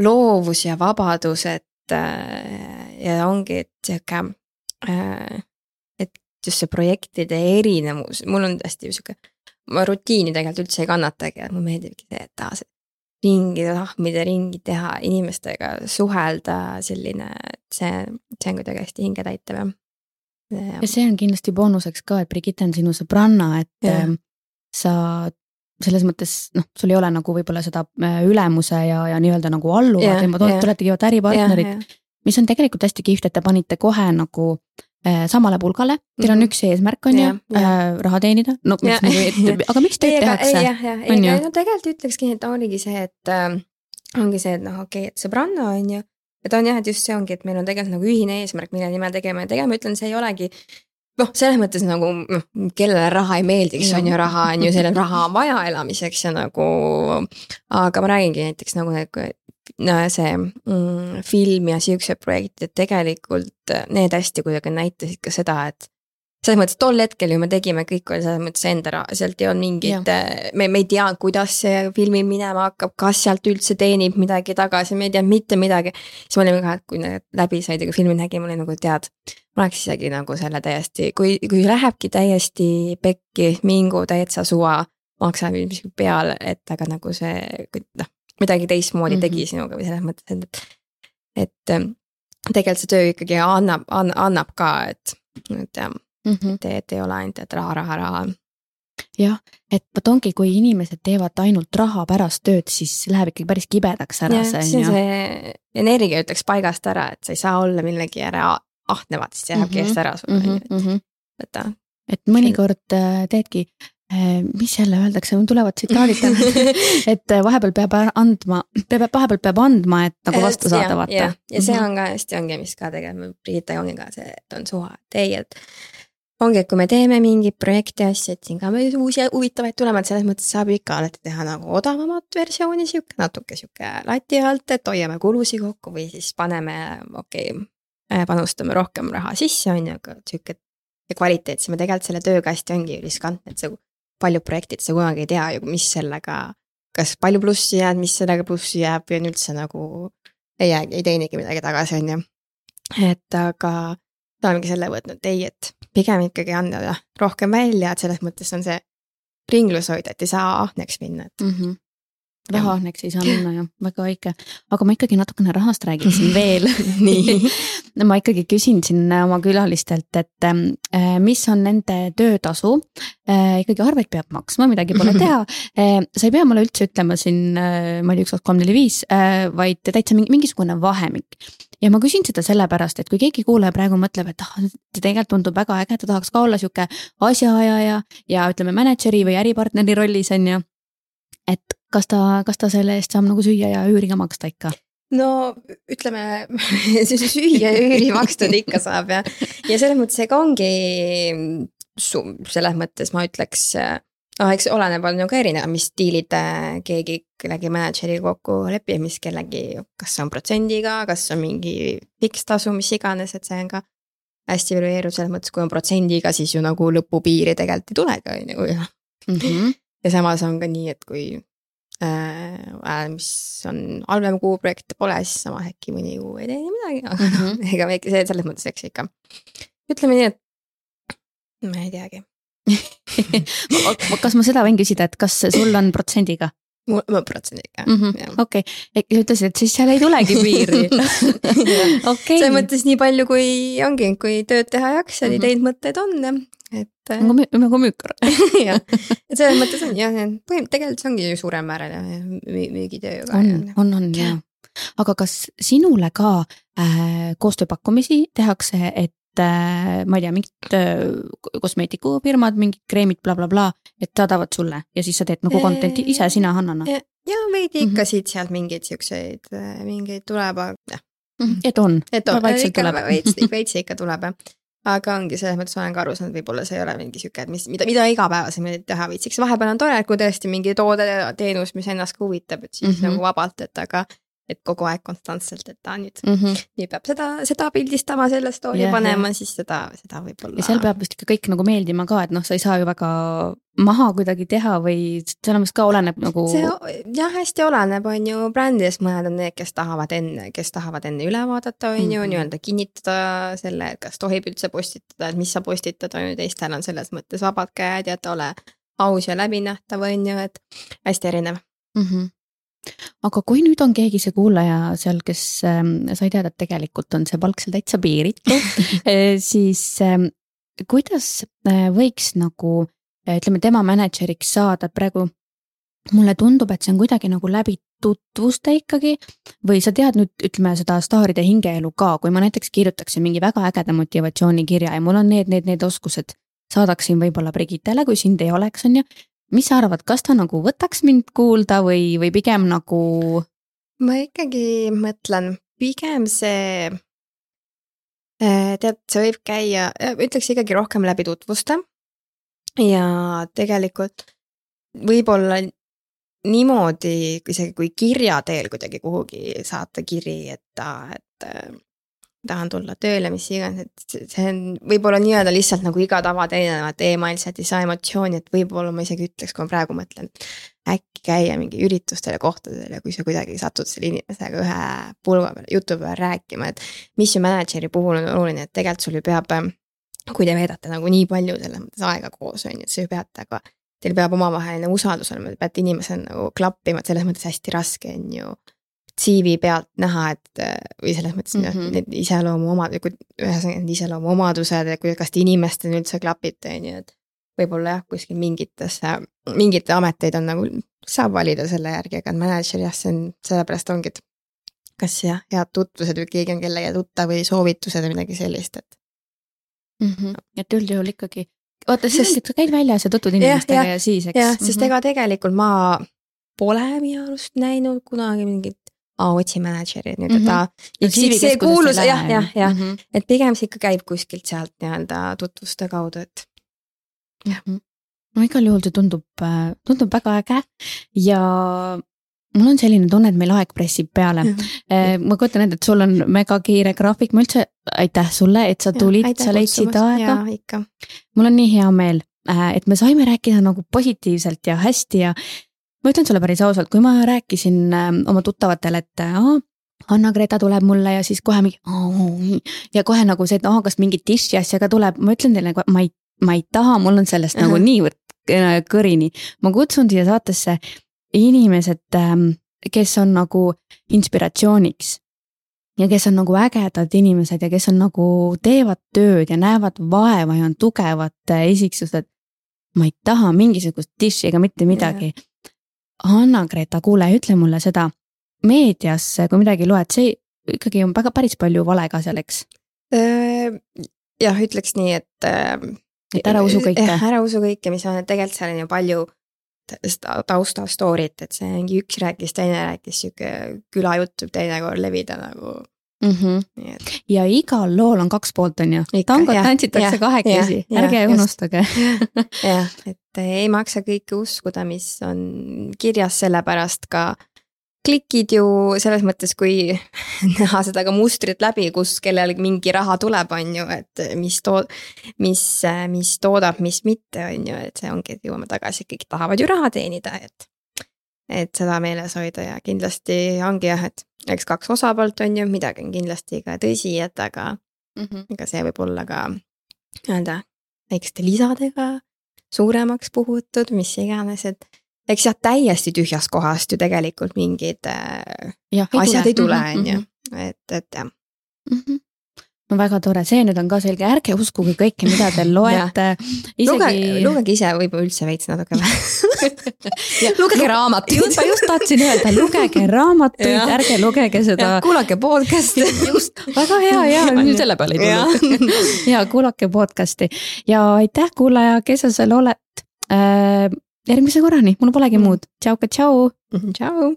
loovus ja vabadus, et äh, ja ongi, et sihuke äh,, just see projektide erinevus, mul on hästi sihuke, ma rutiini tegelikult üldse ei kannatagi, et mulle meeldibki see, et taas ringi tahmida, ringi teha, inimestega suhelda, selline, see, see on kuidagi hästi hingetäitev jah. Ja see on kindlasti boonuseks ka, et Brigitte on sinu sõbranna, et ja. Ähm, sa selles mõttes noh, sul ei ole nagu võib-olla seda äh, ülemuse ja, ja nii-öelda nagu alluvad, te oletegi vaata äripartnerid, mis on tegelikult hästi kihvt, et te panite kohe nagu samale pulgale, teil on -hmm. üks eesmärk, on ju, äh, raha teenida, no miks nagu, aga miks tööd tehakse? jah, jah, ei, no tegelikult ütlekski, et oligi see, et äh, ongi see, et noh, okei okay,, et sõbranna on ju. Et on jah, et just see ongi, et meil on tegelikult nagu ühine eesmärk, mille nimel tegema. Ja tegema, ütlen, see ei olegi noh, selles mõttes nagu noh, kellele raha ei meeldiks, on ju, raha on ju, selle raha on vaja elamiseks ja nagu. aga ma räägingi näiteks nagu see mm, film ja siuksed projektid, tegelikult need hästi kuidagi näitasid ka seda, et selles mõttes tol hetkel ju me tegime, kõik oli selles mõttes enda raha, sealt ei olnud mingit, me, me ei teadnud, kuidas see filmil minema hakkab, kas sealt üldse teenib midagi tagasi, me ei teadnud mitte midagi. siis me olime ka, et kui need läbi said kui filmi nägime, oli nagu tead, ma oleks isegi nagu selle täiesti, kui, kui lähebki täiesti pekki, mingu täitsa suva, maksab ilmselt peale, et aga nagu see, noh, midagi teistmoodi mm -hmm. tegi sinuga või selles mõttes, et, et tegelikult see töö ikkagi annab, annab ka, et, et jah mm. -hmm. et, et ei ole ainult, et raha, raha, raha. jah, et vot ongi, kui inimesed teevad ainult raha pärast tööd, siis läheb ikkagi päris kibedaks ära see on ju. see energia ütleks paigast ära, et sa ei saa olla millegi ära ahnevad, siis lähebki mm -hmm. eest ära sul on ju, et mhm. võta. et mõnikord äh, teedki mis jälle öeldakse, mul tulevad tsitaadid täna et äh, vahepeal peab andma, peab, vahepeal peab andma, et nagu vastu saada, vaata. ja, ja see mhm. on ka hästi ongi, mis ka tegelikult Brigitta ongi ka see, et on suva, et ei, et ongi, et kui me teeme mingit projekti asja, et siin ka meil uusi huvitavaid tulevad, selles mõttes saab ikka alati teha nagu odavamat versiooni, sihuke natuke sihuke lati alt, et hoiame kulusid kokku või siis paneme, okei okay,, äh, panustame rohkem raha sisse, on ju, aga sihuke ja tegelikult selle tööga hästi ongi riskantne, et see paljud projektid, sa kunagi ei tea ju, mis sellega, kas palju plussi jääd, mis sellega plussi jääb või on üldse nagu ei jää, ei teenigi midagi tagasi, on ju. et aga olemegi selle võtnud, ei, et pigem ikkagi anda rohkem välja, et selles mõttes on see ringlus hoida, et ei saa ahneks minna, et mm. -hmm. Rahaneks ei saa minna jah, väga õige. aga ma ikkagi natukene rahast räägiksin veel nii ma ikkagi küsin siin oma külalistelt, et äh, mis on nende töötasu äh,. ikkagi arveid peab maksma, midagi pole teha äh,. sa ei pea mulle üldse ütlema siin äh,, ma ei tea, üks, kaks, kolm, neli, viis äh,, vaid täitsa mingi, mingisugune vahemik. ja ma küsin seda sellepärast, et kui keegi kuulaja praegu mõtleb, et ah, see tegelikult tundub väga äge, ta tahaks ka olla sihuke asjaajaja ja ütleme, mänedžeri või äripartneri rollis on ju et kas ta, kas ta selle eest saab nagu süüa ja üüri ka maksta ikka? no ütleme süüa ja üüri makstud ikka saab ja, ja selles mõttes ega ongi selles mõttes ma ütleks, noh, eks oleneb, on ju ka erinev, mis diilid äh, keegi kellegi mänedžeriga kokku lepib, mis kellegi, kas on protsendiga, kas on mingi fikstasu, mis iganes, et see on ka hästi varieeruv selles mõttes, kui on protsendiga, siis ju nagu lõpupiiri tegelikult ei tulegi, on ju, ja. -hmm. ja samas on ka nii, et kui äh, mis on halvem kuuprojekt pole, siis samas äkki mõni kuu ei tee midagi, aga mm -hmm. ega me ikka selles mõttes, eks ikka. ütleme nii, et ma ei teagi kas ma seda võin küsida, et kas sul on protsendiga? Mul on protsendiga mm -hmm.. okei okay., sa ütlesid, et siis seal ei tulegi piiri okay.. selles mõttes nii palju, kui ongi, kui tööd teha jaksad mm -hmm. ja teid mõtteid on, et. nagu nagu müükar jah, et selles mõttes on jah, põhimõtteliselt tegelikult see ongi ju suurem määral müügitöö ju ka. on, on, on jah. aga kas sinule ka äh, koostööpakkumisi tehakse, et ma ei tea, mingid äh, kosmeetikufirmad, mingid kreemid bla, bla, blablabla, et saadavad sulle ja siis sa teed nagu content'i ise sina Hannana? ja veidi ikka mm -hmm. siit-sealt mingeid siukseid, äh, mingeid tuleb, aga. Mhm. et on? et on, ikka veits, veits ikka tuleb jah aga ongi selles mõttes olen ka aru saanud, võib-olla see ei ole mingi sihuke, et mis, mida, mida igapäevasemalt teha viitsiks, vahepeal on tore, kui tõesti mingi toode, teenus, mis ennast ka huvitab, et siis mm -hmm. nagu vabalt, et aga et kogu aeg konstantselt, et aa nüüd mm, -hmm. nüüd peab seda, seda pildistama, selle story yeah, panema yeah., siis seda, seda võib-olla. ja seal peab vist ikka kõik nagu meeldima ka, et noh, sa ei saa ju väga maha kuidagi teha või selles mõttes ka oleneb nagu. see jah, hästi oleneb, on ju, brändidest mõned on need, kes tahavad enne, kes tahavad enne üle vaadata, on ju, mhm. nii-öelda kinnitada selle, et kas tohib üldse postitada, et mis sa postitad, on ju, teistel on selles mõttes vabad käed ja et ole aus ja läbinähtav, on ju, et hästi erinev mm. -hmm aga kui nüüd on keegi see kuulaja seal, kes äh, sai teada, et tegelikult on see palk seal täitsa piiritu äh, siis äh, kuidas äh, võiks nagu äh, ütleme, tema mänedžeriks saada, praegu mulle tundub, et see on kuidagi nagu läbi tutvuste ikkagi. Või sa tead nüüd, ütleme seda staaride hingeelu ka, kui ma näiteks kirjutaksin mingi väga ägeda motivatsioonikirja ja mul on need, need, need oskused, saadaksin võib-olla Brigittele, kui sind ei oleks, on ju, mis sa arvad, kas ta nagu võtaks mind kuulda või, või pigem nagu? ma ikkagi mõtlen, pigem see, äh, tead, see võib käia, äh, ütleks ikkagi rohkem läbi tutvuste. ja tegelikult võib-olla niimoodi, isegi kui kirja teel kuidagi kuhugi saata kiri, et et äh, tahan tulla tööle, mis iganes, et see on võib-olla nii-öelda lihtsalt nagu iga tavateine, email sealt ei saa emotsiooni, et võib-olla ma isegi ütleks, kui ma praegu mõtlen. äkki käia mingi üritustel ja kohtadel ja kui sa kuidagi satud selle inimesega ühe pulma peale, jutu peale rääkima, et. mis ju mänedžeri puhul on oluline, et tegelikult sul ju peab, kui te veedate nagu nii palju selles mõttes aega koos, on ju, et sa ju peate ka. Teil peab omavaheline usaldus olema, te peate inimesega nagu klappima, et selles mõttes hästi raske on ju CV pealt näha, et või selles mõttes mm -hmm. need iseloomuomad-, ühesõnaga need iseloomuomadused ja kui, kas te inimestena üldse klapite, on ju, et võib-olla jah, kuskil mingitesse, mingeid ameteid on nagu, saab valida selle järgi, aga mänedžer jah, see on, sellepärast ongi, et kas jah, head tutvused või keegi on kellegi tuttav või soovitused või midagi sellist, et mm. -hmm. et üldjuhul ikkagi, oota, sest sa käid väljas ja tutvud inimestega ja, ja, ja siis, eks. jah, sest mm -hmm. ega tegelikult ma pole minu arust näinud kunagi mingit aa, otsi mänedžeri nüüd mm, -hmm. ta. see kuulus jah, jah, jah mm, -hmm. et pigem see ikka käib kuskilt sealt nii-öelda tutvuste kaudu, et jah no igal juhul see tundub, äh, tundub väga äge ja mul on selline tunne, et meil aeg pressib peale. Äh, ma kujutan ette, et sul on mega kiire graafik, ma üldse aitäh sulle, et sa tulid, sa leidsid aega. mul on nii hea meel, äh, et me saime rääkida nagu positiivselt ja hästi ja ma ütlen sulle päris ausalt, kui ma rääkisin ähm, oma tuttavatele, et aa, Anna-Greta tuleb mulle ja siis kohe mingi ja kohe nagu see, et aa, kas mingit diši asja ka tuleb, ma ütlen teile, ma ei, ma ei taha, mul on sellest uh -huh. nagu niivõrd äh, kõrini. ma kutsun siia saatesse inimesed, ähm, kes on nagu inspiratsiooniks. ja kes on nagu ägedad inimesed ja kes on nagu teevad tööd ja näevad vaeva ja on tugevad äh, isiksused. ma ei taha mingisugust diši ega mitte midagi. Anna-Greta, kuule, ütle mulle seda meedias, kui midagi loed, see ikkagi on väga päris palju vale ka seal, eks? jah, ütleks nii, et. et ära usu kõike. ära usu kõike, mis on, et tegelikult seal on ju palju tausta story't, et see mingi üks rääkis, teine rääkis, sihuke külajutt võib teinekord levida nagu mm. -hmm. Et... ja igal lool on kaks poolt, on ju. tangot tantsitakse kahekesi, ärge just. unustage jah, et ei maksa kõike uskuda, mis on kirjas, sellepärast ka klikid ju selles mõttes, kui näha seda ka mustrit läbi, kus kellelgi mingi raha tuleb, on ju, et mis too-, mis, mis toodab, mis mitte, on ju, et see ongi, et jõuame tagasi, kõik tahavad ju raha teenida, et. Et seda meeles hoida ja kindlasti ongi jah, et eks kaks osapoolt on ju, midagi on kindlasti ka tõsi, et aga mm, -hmm. ega see võib olla ka nii-öelda väikeste lisadega suuremaks puhutud, mis iganes, et eks sealt täiesti tühjast kohast ju tegelikult mingid äh, ja, asjad ei tule, mhm, on ju, mhm. et, et jah mm. -hmm no väga tore, see nüüd on ka selge, ärge uskuge kõike, mida te loete. Isegi... lugege ise võib-olla üldse veits natuke lugege raamatuid. ma just tahtsin öelda, lugege raamatuid, ärge lugege seda. kuulake podcast'i. just, väga hea ja nüüd selle peale ei tulnud. ja kuulake podcast'i ja aitäh, kuulaja, kes sa seal oled äh, järgmise korrani, mul polegi mm. muud. tšauka, tšau. tšau.